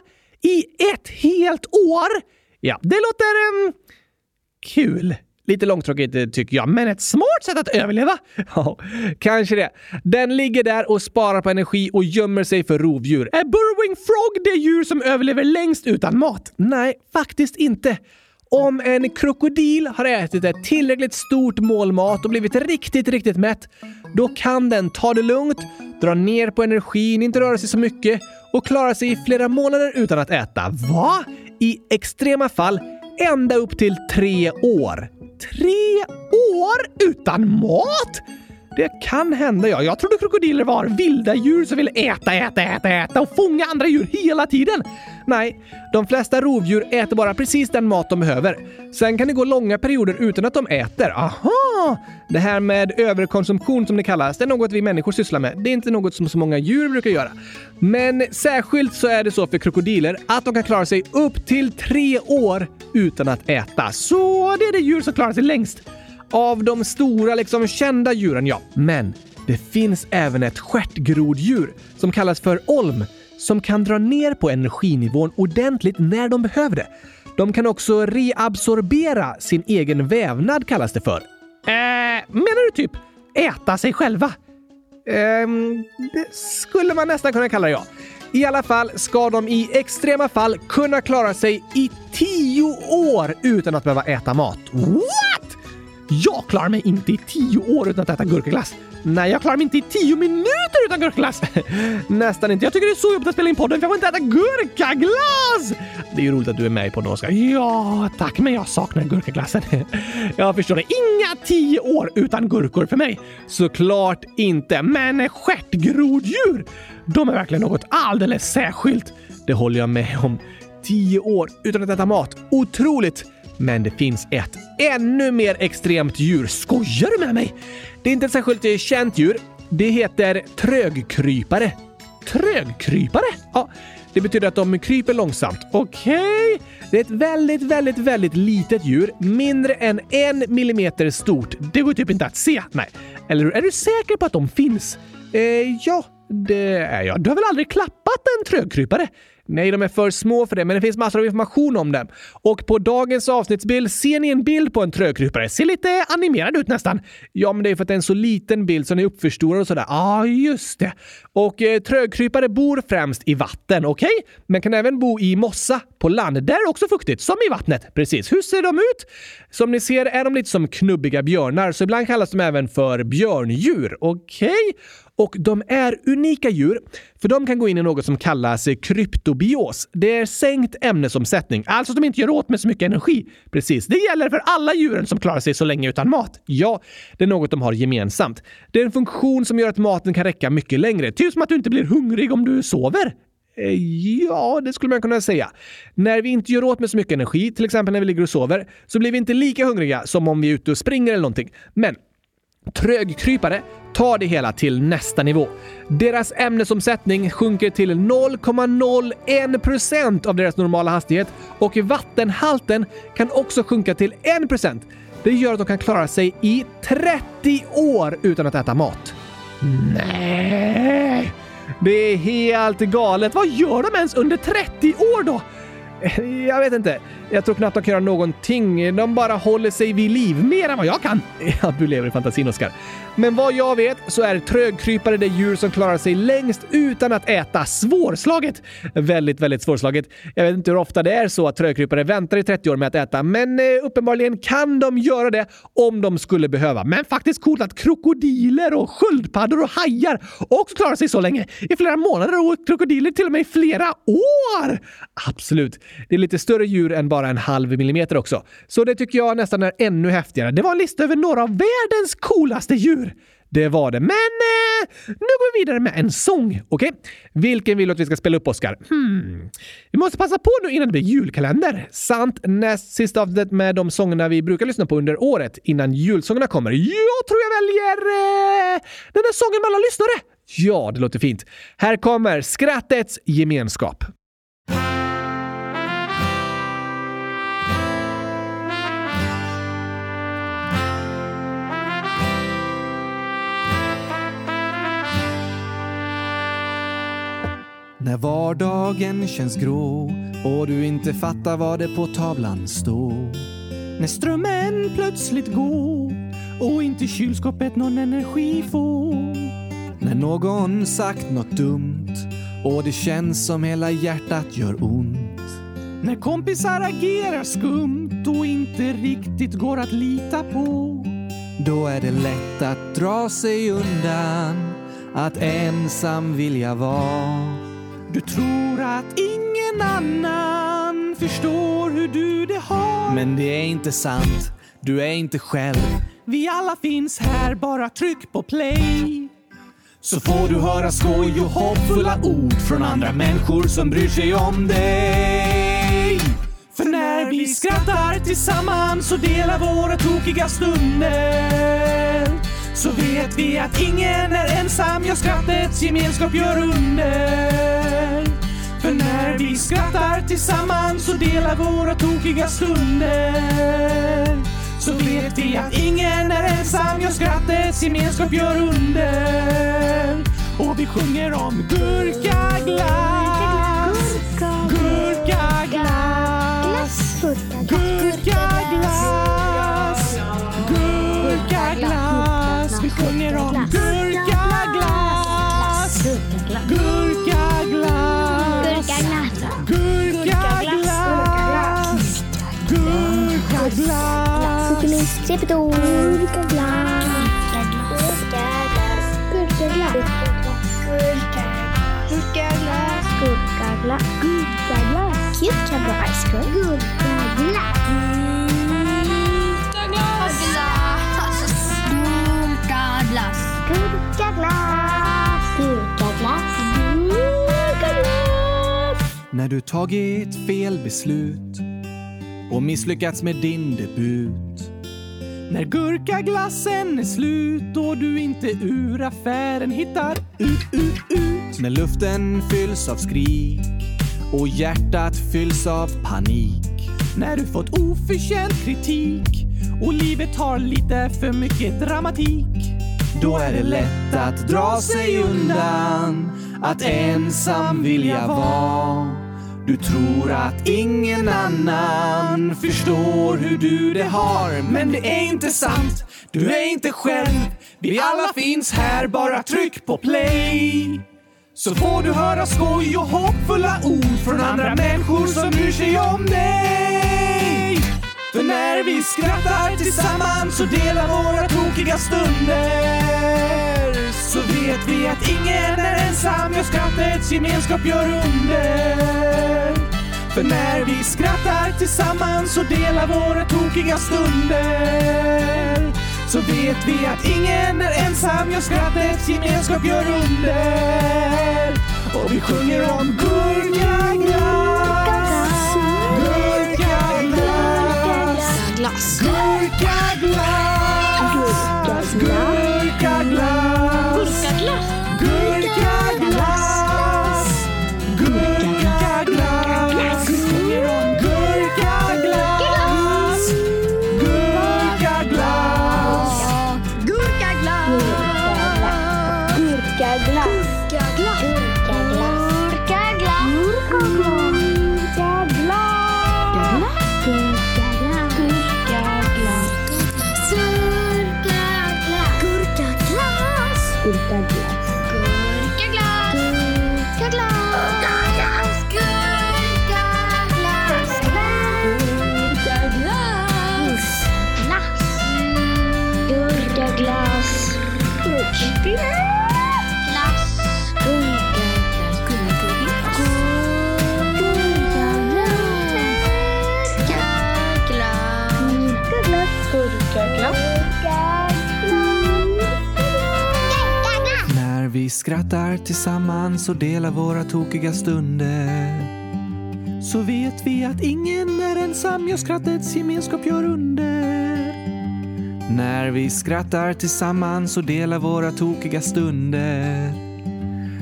i ett helt år? Ja, det låter um, kul. Lite långtråkigt eh, tycker jag, men ett smart sätt att överleva. Ja, kanske det. Den ligger där och sparar på energi och gömmer sig för rovdjur. Är Burrowing Frog det djur som överlever längst utan mat? Nej, faktiskt inte. Om en krokodil har ätit ett tillräckligt stort mål mat och blivit riktigt, riktigt mätt, då kan den ta det lugnt, dra ner på energin, inte röra sig så mycket och klara sig i flera månader utan att äta. Va? I extrema fall ända upp till tre år. Tre år utan mat? Det kan hända, ja. Jag trodde krokodiler var vilda djur som vill äta, äta, äta, äta och fånga andra djur hela tiden. Nej, de flesta rovdjur äter bara precis den mat de behöver. Sen kan det gå långa perioder utan att de äter. Aha! Det här med överkonsumtion som det kallas, det är något vi människor sysslar med. Det är inte något som så många djur brukar göra. Men särskilt så är det så för krokodiler att de kan klara sig upp till tre år utan att äta. Så det är det djur som klarar sig längst. Av de stora, liksom kända djuren, ja. Men det finns även ett stjärtgroddjur som kallas för olm som kan dra ner på energinivån ordentligt när de behöver det. De kan också reabsorbera sin egen vävnad kallas det för. Eh, menar du typ äta sig själva? Eh, det skulle man nästan kunna kalla det, ja. I alla fall ska de i extrema fall kunna klara sig i tio år utan att behöva äta mat. What? Jag klarar mig inte i tio år utan att äta gurkaglass. Nej, jag klarar mig inte i tio minuter utan gurkaglass. Nästan inte. Jag tycker det är så jobbigt att spela in podden för jag får inte äta gurkaglass! Det är ju roligt att du är med på podden, Oskar. Ja, tack, men jag saknar gurkaglassen. Jag förstår det. Inga tio år utan gurkor för mig. Såklart inte. Men stjärtgroddjur, de är verkligen något alldeles särskilt. Det håller jag med om. Tio år utan att äta mat. Otroligt! Men det finns ett ännu mer extremt djur. Skojar du med mig? Det är inte ett särskilt eh, känt djur. Det heter trögkrypare. Trögkrypare? Ja, det betyder att de kryper långsamt. Okej? Okay. Det är ett väldigt, väldigt, väldigt litet djur. Mindre än en millimeter stort. Det går typ inte att se. Nej. Eller Är du säker på att de finns? Eh, ja, det är jag. Du har väl aldrig klappat en trögkrypare? Nej, de är för små för det, men det finns massor av information om dem. Och på dagens avsnittsbild ser ni en bild på en trögkrypare. Ser lite animerad ut nästan. Ja, men det är för att det är en så liten bild så den är uppförstorad och sådär. Ja, ah, just det. Och eh, trögkrypare bor främst i vatten, okej? Okay? Men kan även bo i mossa på land. Där är också fuktigt, som i vattnet. Precis. Hur ser de ut? Som ni ser är de lite som knubbiga björnar, så ibland kallas de även för björndjur. Okej? Okay? Och de är unika djur, för de kan gå in i något som kallas kryptobios. Det är sänkt ämnesomsättning, alltså att de inte gör åt med så mycket energi. Precis, det gäller för alla djuren som klarar sig så länge utan mat. Ja, det är något de har gemensamt. Det är en funktion som gör att maten kan räcka mycket längre. Typ som att du inte blir hungrig om du sover. Eh, ja, det skulle man kunna säga. När vi inte gör åt med så mycket energi, till exempel när vi ligger och sover, så blir vi inte lika hungriga som om vi är ute och springer eller någonting. Men Trögkrypare tar det hela till nästa nivå. Deras ämnesomsättning sjunker till 0,01 procent av deras normala hastighet och vattenhalten kan också sjunka till 1 procent. Det gör att de kan klara sig i 30 år utan att äta mat. Nej! Det är helt galet. Vad gör de ens under 30 år då? Jag vet inte. Jag tror knappt de kan göra någonting. De bara håller sig vid liv mer än vad jag kan. Ja, du lever i fantasin, Oskar. Men vad jag vet så är trögkrypare det djur som klarar sig längst utan att äta. Svårslaget! Väldigt, väldigt svårslaget. Jag vet inte hur ofta det är så att trögkrypare väntar i 30 år med att äta, men eh, uppenbarligen kan de göra det om de skulle behöva. Men faktiskt coolt att krokodiler och sköldpaddor och hajar också klarar sig så länge. I flera månader och krokodiler till och med i flera år! Absolut. Det är lite större djur än bara en halv millimeter också. Så det tycker jag nästan är ännu häftigare. Det var en lista över några av världens coolaste djur. Det var det. Men eh, nu går vi vidare med en sång. Okej? Okay? Vilken vill du att vi ska spela upp, Oskar? Hmm. Vi måste passa på nu innan det blir julkalender. Sant näst sista avsnittet med de sångerna vi brukar lyssna på under året innan julsångerna kommer. Jag tror jag väljer eh, den där sången med alla lyssnare. Ja, det låter fint. Här kommer Skrattets gemenskap. När vardagen känns grå och du inte fattar vad det på tavlan står. När strömmen plötsligt går och inte kylskåpet någon energi får. När någon sagt något dumt och det känns som hela hjärtat gör ont. När kompisar agerar skumt och inte riktigt går att lita på. Då är det lätt att dra sig undan, att ensam vilja vara. Du tror att ingen annan förstår hur du det har. Men det är inte sant. Du är inte själv. Vi alla finns här, bara tryck på play. Så får du höra skoj och hoppfulla ord från andra människor som bryr sig om dig. För när vi skrattar tillsammans och delar våra tokiga stunder så vet vi att ingen är ensam, ja skrattets gemenskap gör under. För när vi skrattar tillsammans och delar våra tokiga stunder. Så vet vi att ingen är ensam, ja skrattets gemenskap gör under. Och vi sjunger om gurkaglass, gurkaglass, gurkaglass, Cookies, gurkaglass, gurkaglass, gurkaglass, gurkaglass, gurkaglass, gurkaglass, cucumber ice cream, gurkaglass, Gurkaglass. gurkaglass, gurkaglass, gurkaglass. När du tagit fel beslut och misslyckats med din debut. När gurkaglassen är slut och du inte ur affären hittar ut, ut, ut. När luften fylls av skrik och hjärtat fylls av panik. När du fått oförtjänt kritik och livet har lite för mycket dramatik. Då är det lätt att dra sig undan, att ensam vilja vara. Du tror att ingen annan förstår hur du det har. Men det är inte sant, du är inte själv. Vi alla finns här, bara tryck på play. Så får du höra skoj och hoppfulla ord från andra människor som bryr sig om dig. För när vi skrattar tillsammans och delar våra tokiga stunder så vet vi att ingen är ensam, ja skrattets gemenskap gör under. För när vi skrattar tillsammans och delar våra tokiga stunder. Så vet vi att ingen är ensam, ja skrattets gemenskap gör under. Och vi sjunger om gurkaglass, gurkaglass, Glass. gurkaglass, gurkaglass, Kagla. Kagla. Kagla. Kagla. Skrattar tillsammans och delar våra tokiga stunder så vet vi att ingen är ensam, ja skrattets gemenskap gör under. När vi skrattar tillsammans och delar våra tokiga stunder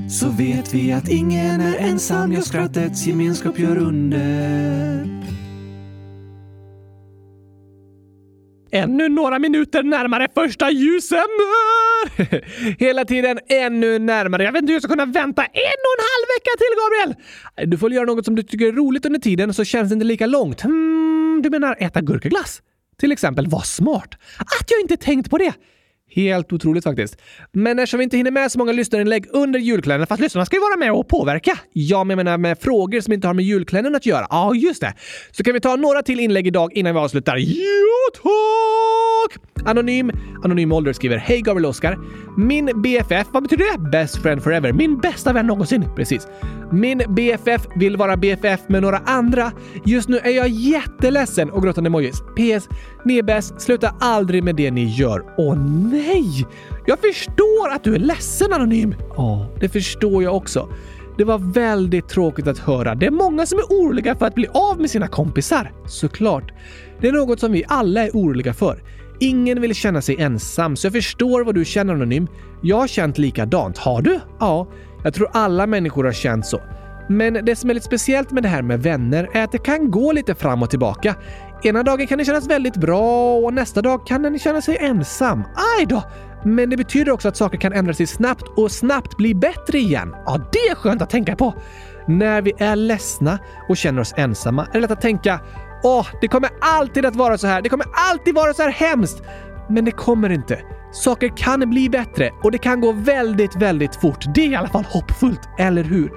så vet vi att ingen är ensam, ja skrattets gemenskap gör under. Ännu några minuter närmare första ljusen. Hela tiden ännu närmare. Jag vet inte hur jag ska kunna vänta en och en halv vecka till, Gabriel! Du får göra något som du tycker är roligt under tiden så känns det inte lika långt. Hmm, du menar äta gurkaglass? Till exempel. Vad smart! Att jag inte tänkt på det! Helt otroligt faktiskt. Men eftersom vi inte hinner med så många lyssnarinlägg under julkalendern, fast lyssnarna ska ju vara med och påverka. Ja, men jag menar med frågor som inte har med julkalendern att göra. Ja, just det. Så kan vi ta några till inlägg idag innan vi avslutar. Jo, tack! Anonym, Anonym Ålder skriver Hej Gabriel Oskar. Min BFF, vad betyder det? Best friend forever. Min bästa vän någonsin. Precis. Min BFF vill vara BFF med några andra. Just nu är jag jätteledsen och gråtande emojis. PS. Ni är bäst. Sluta aldrig med det ni gör. Åh nej! Jag förstår att du är ledsen Anonym. Ja, det förstår jag också. Det var väldigt tråkigt att höra. Det är många som är oroliga för att bli av med sina kompisar. Såklart. Det är något som vi alla är oroliga för. Ingen vill känna sig ensam, så jag förstår vad du känner Anonym. Jag har känt likadant. Har du? Ja, jag tror alla människor har känt så. Men det som är lite speciellt med det här med vänner är att det kan gå lite fram och tillbaka. Ena dagen kan det kännas väldigt bra och nästa dag kan den känna sig ensam. Aj då! Men det betyder också att saker kan ändra sig snabbt och snabbt bli bättre igen. Ja, det är skönt att tänka på! När vi är ledsna och känner oss ensamma är det lätt att tänka Åh, det kommer alltid att vara så här. Det kommer alltid vara så här hemskt. Men det kommer inte. Saker kan bli bättre och det kan gå väldigt, väldigt fort. Det är i alla fall hoppfullt, eller hur?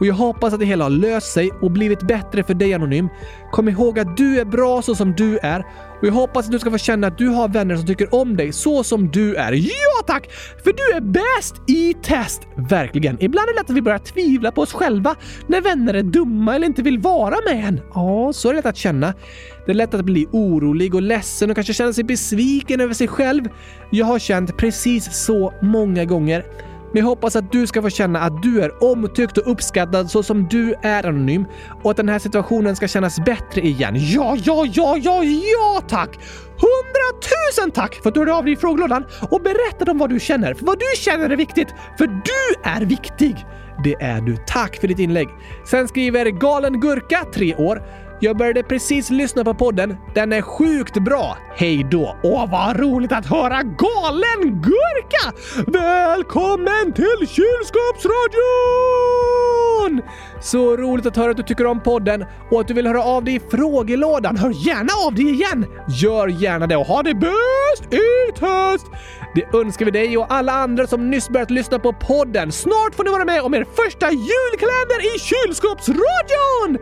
Och jag hoppas att det hela har löst sig och blivit bättre för dig Anonym. Kom ihåg att du är bra så som du är och jag hoppas att du ska få känna att du har vänner som tycker om dig så som du är. Ja tack! För du är bäst i test! Verkligen. Ibland är det lätt att vi börjar tvivla på oss själva när vänner är dumma eller inte vill vara med en. Ja, så är det lätt att känna. Det är lätt att bli orolig och ledsen och kanske känna sig besviken över sig själv. Jag har känt precis så många gånger. Men jag hoppas att du ska få känna att du är omtyckt och uppskattad så som du är anonym och att den här situationen ska kännas bättre igen. Ja, ja, ja, ja, ja tack! Hundratusen tack för att du hörde av dig i frågelådan och berättade om vad du känner. För vad du känner är viktigt, för du är viktig. Det är du. Tack för ditt inlägg. Sen skriver Galen Gurka, 3 år. Jag började precis lyssna på podden. Den är sjukt bra. Hej då! Åh, vad roligt att höra Galen Gurka! Välkommen till Kylskåpsradion! Så roligt att höra att du tycker om podden och att du vill höra av dig i frågelådan. Hör gärna av dig igen! Gör gärna det och ha det bäst i test! Det önskar vi dig och alla andra som nyss börjat lyssna på podden. Snart får ni vara med om er första julkalender i Kylskåpsradion!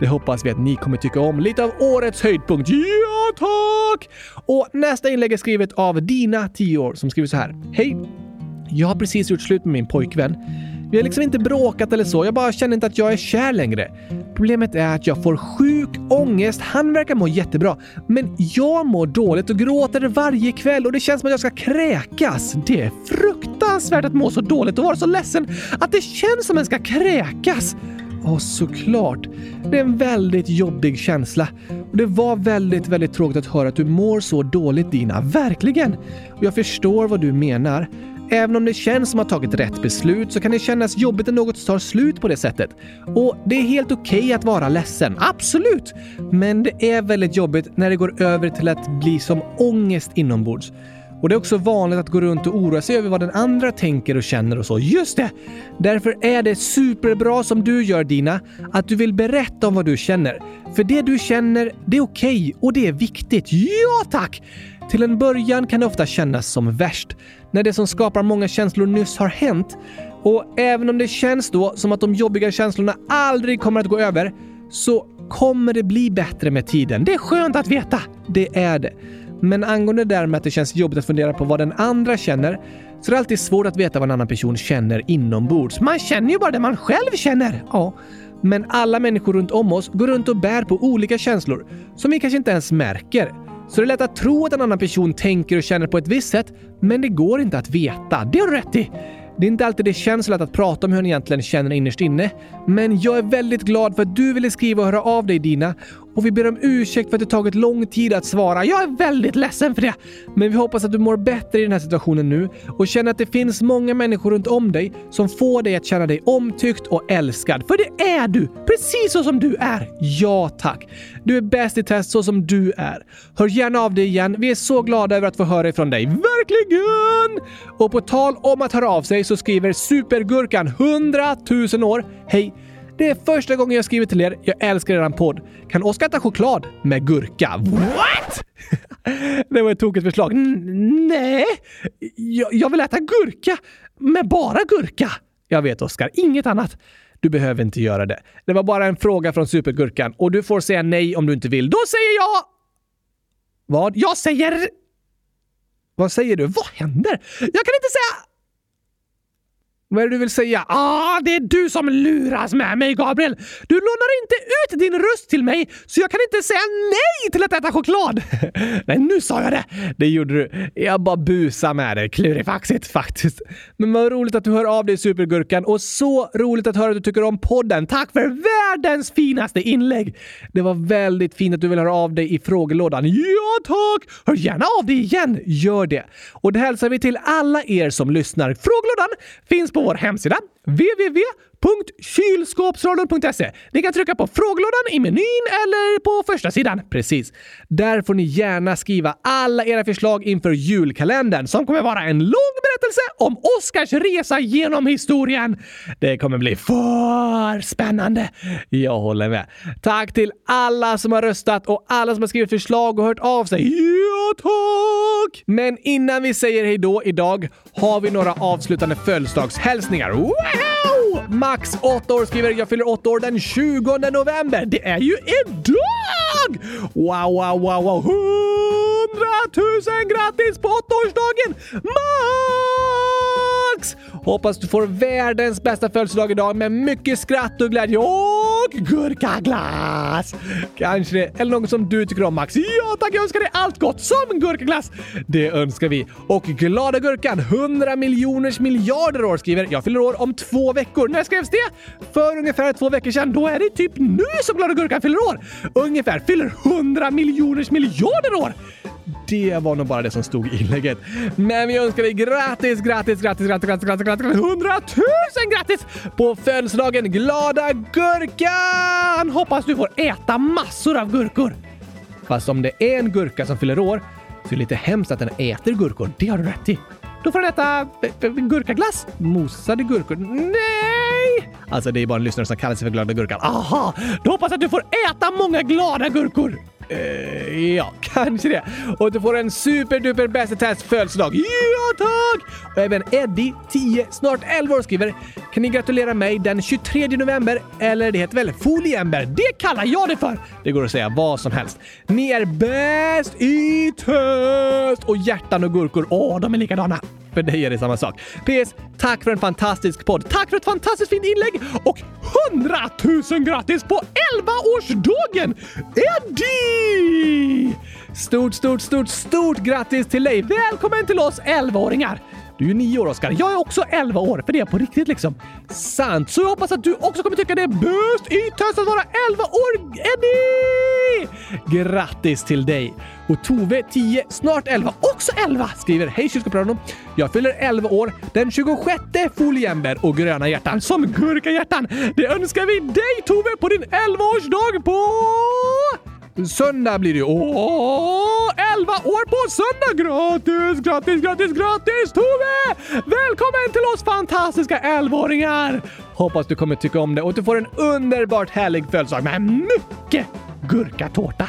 Det hoppas vi att ni kommer tycka om. Lite av årets höjdpunkt. Ja, tack! Och nästa inlägg är skrivet av Dina, 10 år, som skriver så här. Hej! Jag har precis gjort slut med min pojkvän. Vi har liksom inte bråkat eller så, jag bara känner inte att jag är kär längre. Problemet är att jag får sjuk ångest. Han verkar må jättebra, men jag mår dåligt och gråter varje kväll och det känns som att jag ska kräkas. Det är fruktansvärt att må så dåligt och vara så ledsen att det känns som att man ska kräkas. Ja, såklart. Det är en väldigt jobbig känsla. Och Det var väldigt, väldigt tråkigt att höra att du mår så dåligt Dina. Verkligen! Och jag förstår vad du menar. Även om det känns som att ha tagit rätt beslut så kan det kännas jobbigt när något tar slut på det sättet. Och det är helt okej okay att vara ledsen, absolut! Men det är väldigt jobbigt när det går över till att bli som ångest inombords. Och det är också vanligt att gå runt och oroa sig över vad den andra tänker och känner och så. Just det! Därför är det superbra som du gör Dina, att du vill berätta om vad du känner. För det du känner, det är okej okay och det är viktigt. Ja tack! Till en början kan det ofta kännas som värst, när det som skapar många känslor nyss har hänt. Och även om det känns då som att de jobbiga känslorna aldrig kommer att gå över, så kommer det bli bättre med tiden. Det är skönt att veta! Det är det. Men angående det där med att det känns jobbigt att fundera på vad den andra känner, så är det alltid svårt att veta vad en annan person känner inombords. Man känner ju bara det man själv känner! Ja. Men alla människor runt om oss går runt och bär på olika känslor som vi kanske inte ens märker. Så det är lätt att tro att en annan person tänker och känner på ett visst sätt, men det går inte att veta. Det har du rätt i! Det är inte alltid det känns så lätt att prata om hur han egentligen känner innerst inne. Men jag är väldigt glad för att du ville skriva och höra av dig Dina. Och vi ber om ursäkt för att det tagit lång tid att svara. Jag är väldigt ledsen för det. Men vi hoppas att du mår bättre i den här situationen nu och känner att det finns många människor runt om dig som får dig att känna dig omtyckt och älskad. För det är du! Precis så som du är. Ja, tack. Du är bäst i test så som du är. Hör gärna av dig igen. Vi är så glada över att få höra ifrån dig. Verkligen! Och på tal om att höra av sig så skriver Supergurkan 100 000 år. Hej! Det är första gången jag skriver till er. Jag älskar eran podd. Kan Oskar äta choklad med gurka? What? det var ett tokigt förslag. N- nej, jag, jag vill äta gurka med bara gurka. Jag vet Oskar, inget annat. Du behöver inte göra det. Det var bara en fråga från Supergurkan och du får säga nej om du inte vill. Då säger jag... Vad? Jag säger... Vad säger du? Vad händer? Jag kan inte säga... Vad är det du vill säga? Ah, det är du som luras med mig, Gabriel! Du lånar inte ut din röst till mig, så jag kan inte säga nej till att äta choklad! nej, nu sa jag det! Det gjorde du. Jag bara busar med dig. Klurifaxigt faktiskt. Men vad roligt att du hör av dig, Supergurkan. Och så roligt att höra att du tycker om podden. Tack för världens finaste inlägg! Det var väldigt fint att du vill höra av dig i frågelådan. Ja, tack! Hör gärna av dig igen. Gör det. Och det hälsar vi till alla er som lyssnar. Frågelådan finns på vår hemsida www www.kylskåpsradion.se. Ni kan trycka på frågelådan i menyn eller på första sidan. Precis. Där får ni gärna skriva alla era förslag inför julkalendern som kommer vara en lång berättelse om Oscars resa genom historien. Det kommer bli för spännande. Jag håller med. Tack till alla som har röstat och alla som har skrivit förslag och hört av sig. Ja, tack! Men innan vi säger hejdå idag har vi några avslutande födelsedagshälsningar. Wow! Max, 8 år, skriver “Jag fyller 8 år den 20 november”. Det är ju idag! Wow, wow, wow, wow! 100 000 grattis på 8-årsdagen! Max! Hoppas du får världens bästa födelsedag idag med mycket skratt och glädje och gurkaglass! Kanske det, eller något som du tycker om Max. Ja tack, jag önskar dig allt gott som gurkaglass! Det önskar vi. Och glada gurkan, 100 miljoners miljarder år skriver “Jag fyller år om två veckor”. När skrevs det? För ungefär två veckor sedan. Då är det typ nu som glada gurkan fyller år. Ungefär fyller 100 miljoners miljarder år! Det var nog bara det som stod i inlägget. Men vi önskar dig grattis, grattis, grattis, grattis, grattis, grattis, grattis, hundratusen grattis på födelsedagen glada gurkan! Hoppas du får äta massor av gurkor. Fast om det är en gurka som fyller år så är det lite hemskt att den äter gurkor. Det har du rätt i. Då får den äta eh, eh, gurkaglass. Mosade gurkor. Nej! Alltså, det är bara en lyssnare som kallar sig för glada gurkan. Aha! Då hoppas jag att du får äta många glada gurkor. Eh, ja, kanske det. Och du får en superduper bäst i test födelsedag. Ja, tack! Och även Eddie, 10, snart 11 år skriver Kan ni gratulera mig den 23 november? Eller det heter väl foliember? Det kallar jag det för! Det går att säga vad som helst. Ni är bäst i test! Och hjärtan och gurkor, åh, de är likadana. För dig är det samma sak. PS. Tack för en fantastisk podd. Tack för ett fantastiskt fint inlägg och 100 000 grattis på 11-årsdagen! Eddie! Stort, stort, stort, stort grattis till dig! Välkommen till oss 11-åringar! Du är ju nio år, Oskar. Jag är också 11 år, för det är på riktigt liksom. Sant! Så jag hoppas att du också kommer tycka det är bäst i test att vara 11 år, Eddie! Grattis till dig! Och Tove, 10, snart 11, också 11, skriver Hej kylskåpsradion! Jag fyller 11 år den 26 foliember och gröna hjärtan som gurkahjärtan. Det önskar vi dig Tove på din 11-årsdag på... Söndag blir det ju. Åh, 11 år på söndag! Gratis, gratis, gratis, gratis Tove! Välkommen till oss fantastiska 11-åringar! Hoppas du kommer tycka om det och att du får en underbart härlig födelsedag med mycket gurkatårta.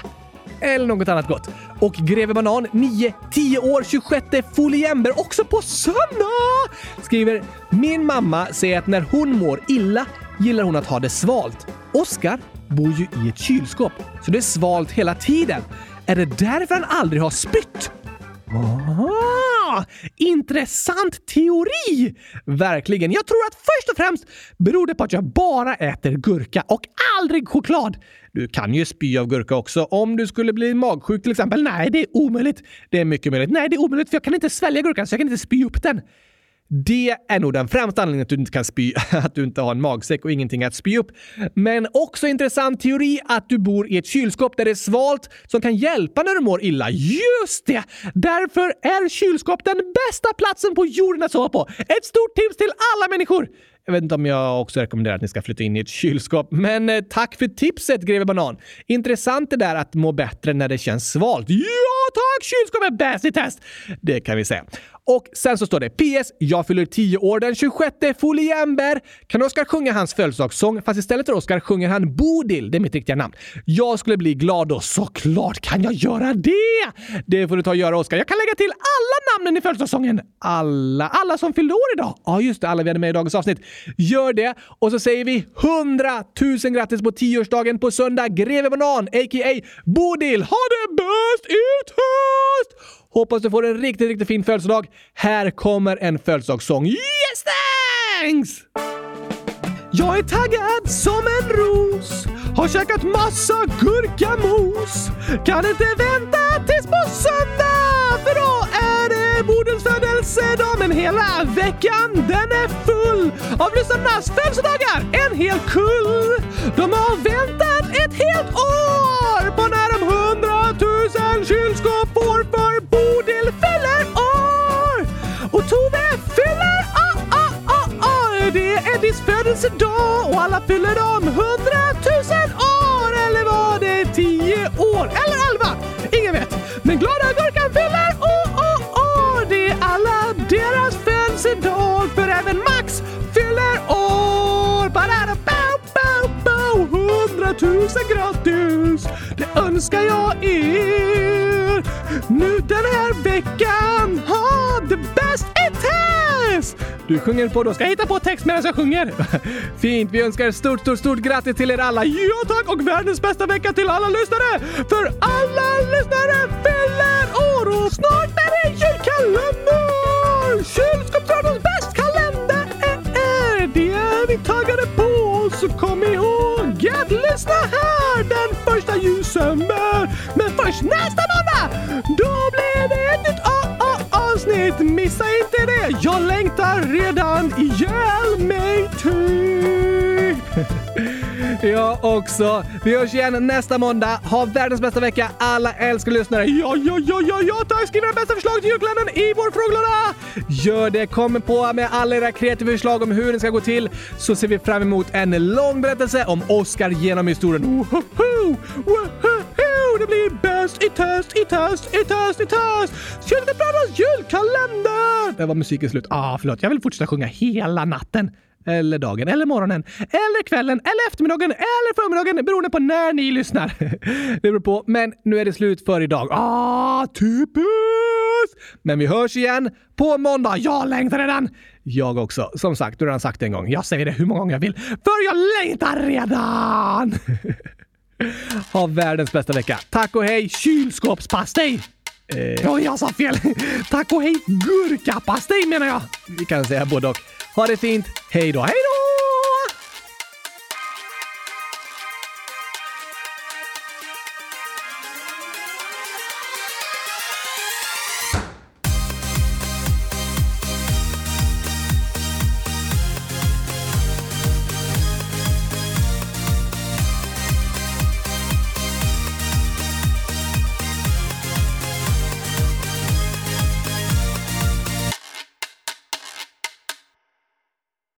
Eller något annat gott. Och Greve Banan, 9, 10 år, 26 foliember, också på söndag! Skriver “Min mamma säger att när hon mår illa gillar hon att ha det svalt. Oskar bor ju i ett kylskåp, så det är svalt hela tiden. Är det därför han aldrig har spytt? Ah, intressant teori! Verkligen. Jag tror att först och främst beror det på att jag bara äter gurka och aldrig choklad. Du kan ju spy av gurka också om du skulle bli magsjuk till exempel. Nej, det är omöjligt. Det är mycket möjligt. Nej, det är omöjligt för jag kan inte svälja gurkan så jag kan inte spy upp den. Det är nog den främsta anledningen att du inte kan spy, att du inte har en magsäck och ingenting att spy upp. Men också intressant teori att du bor i ett kylskåp där det är svalt som kan hjälpa när du mår illa. Just det! Därför är kylskåp den bästa platsen på jorden att sova på. Ett stort tips till alla människor! Jag vet inte om jag också rekommenderar att ni ska flytta in i ett kylskåp, men eh, tack för tipset Greve Banan. Intressant det där att må bättre när det känns svalt. Ja tack! Kylskåp är bäst i test! Det kan vi säga. Och sen så står det PS. Jag fyller 10 år den 26 foliember. Kan Oskar sjunga hans födelsedagssång? Fast istället för Oskar sjunger han Bodil. Det är mitt riktiga namn. Jag skulle bli glad då. Såklart kan jag göra det! Det får du ta och göra Oskar. Jag kan lägga till alla namnen i födelsedagssången. Alla, alla som fyllde år idag. Ja, just det. Alla vi hade med i dagens avsnitt. Gör det och så säger vi 100 000 grattis på 10-årsdagen på söndag. Greve Banan, a.k.a. Bodil. Ha det bäst i höst! Hoppas du får en riktigt, riktigt fin födelsedag. Här kommer en födelsedagssång. Yes thanks! Jag är taggad som en ros Har käkat massa gurkamos Kan inte vänta tills på söndag För då är det Bodils födelsedag Men hela veckan den är full Av lyssnarnas födelsedagar En hel kull De har väntat ett helt år På när de hundra Tusen kylskåp får För Bodil fyller år Och Tove fyller år, ah, ah, ah. Det är Eddies födelsedag och alla fyller de hundratusen år! Eller var det tio år? Eller elva? Ingen vet. Men glada gurkan fyller år, år, år! Det är alla deras födelsedag för även Max fyller år! Badada, 100 000 gratis. Det önskar jag er. Nu den här veckan, ha det bäst i test! Du sjunger på då. Ska jag hitta på text medan jag sjunger? Fint. Vi önskar stort, stort, stort grattis till er alla. Ja tack! Och världens bästa vecka till alla lyssnare! För alla lyssnare fyller år och snart Nästa måndag, då blir det ett nytt A- A- avsnitt. Missa inte det. Jag längtar redan ihjäl mig typ. Jag också. Vi hörs igen nästa måndag. Ha världens bästa vecka. Alla älskar lyssnare. Ja, ja, ja, ja, ja, tack! Skriv era bästa förslag till julkalendern i vår frågelåda! Gör det. Kom på med alla era kreativa förslag om hur det ska gå till så ser vi fram emot en lång berättelse om Oscar genom historien. Woho! Woho! Det blir bäst i test, i test, i test, i test! Kylskåpsradions julkalender! Där var musiken slut. Ah, förlåt. Jag vill fortsätta sjunga hela natten. Eller dagen, eller morgonen, eller kvällen, eller eftermiddagen, eller förmiddagen beroende på när ni lyssnar. Det beror på, men nu är det slut för idag. Ah, typiskt! Men vi hörs igen på måndag. Jag längtar redan! Jag också. Som sagt, du har redan sagt det en gång. Jag säger det hur många gånger jag vill, för jag längtar redan! Ha världens bästa vecka. Tack och hej kylskåpspastej! Eh. Oj, jag sa fel! Tack och hej gurkapastej menar jag! Vi kan säga både och. Ha det fint. Hej då, hej då!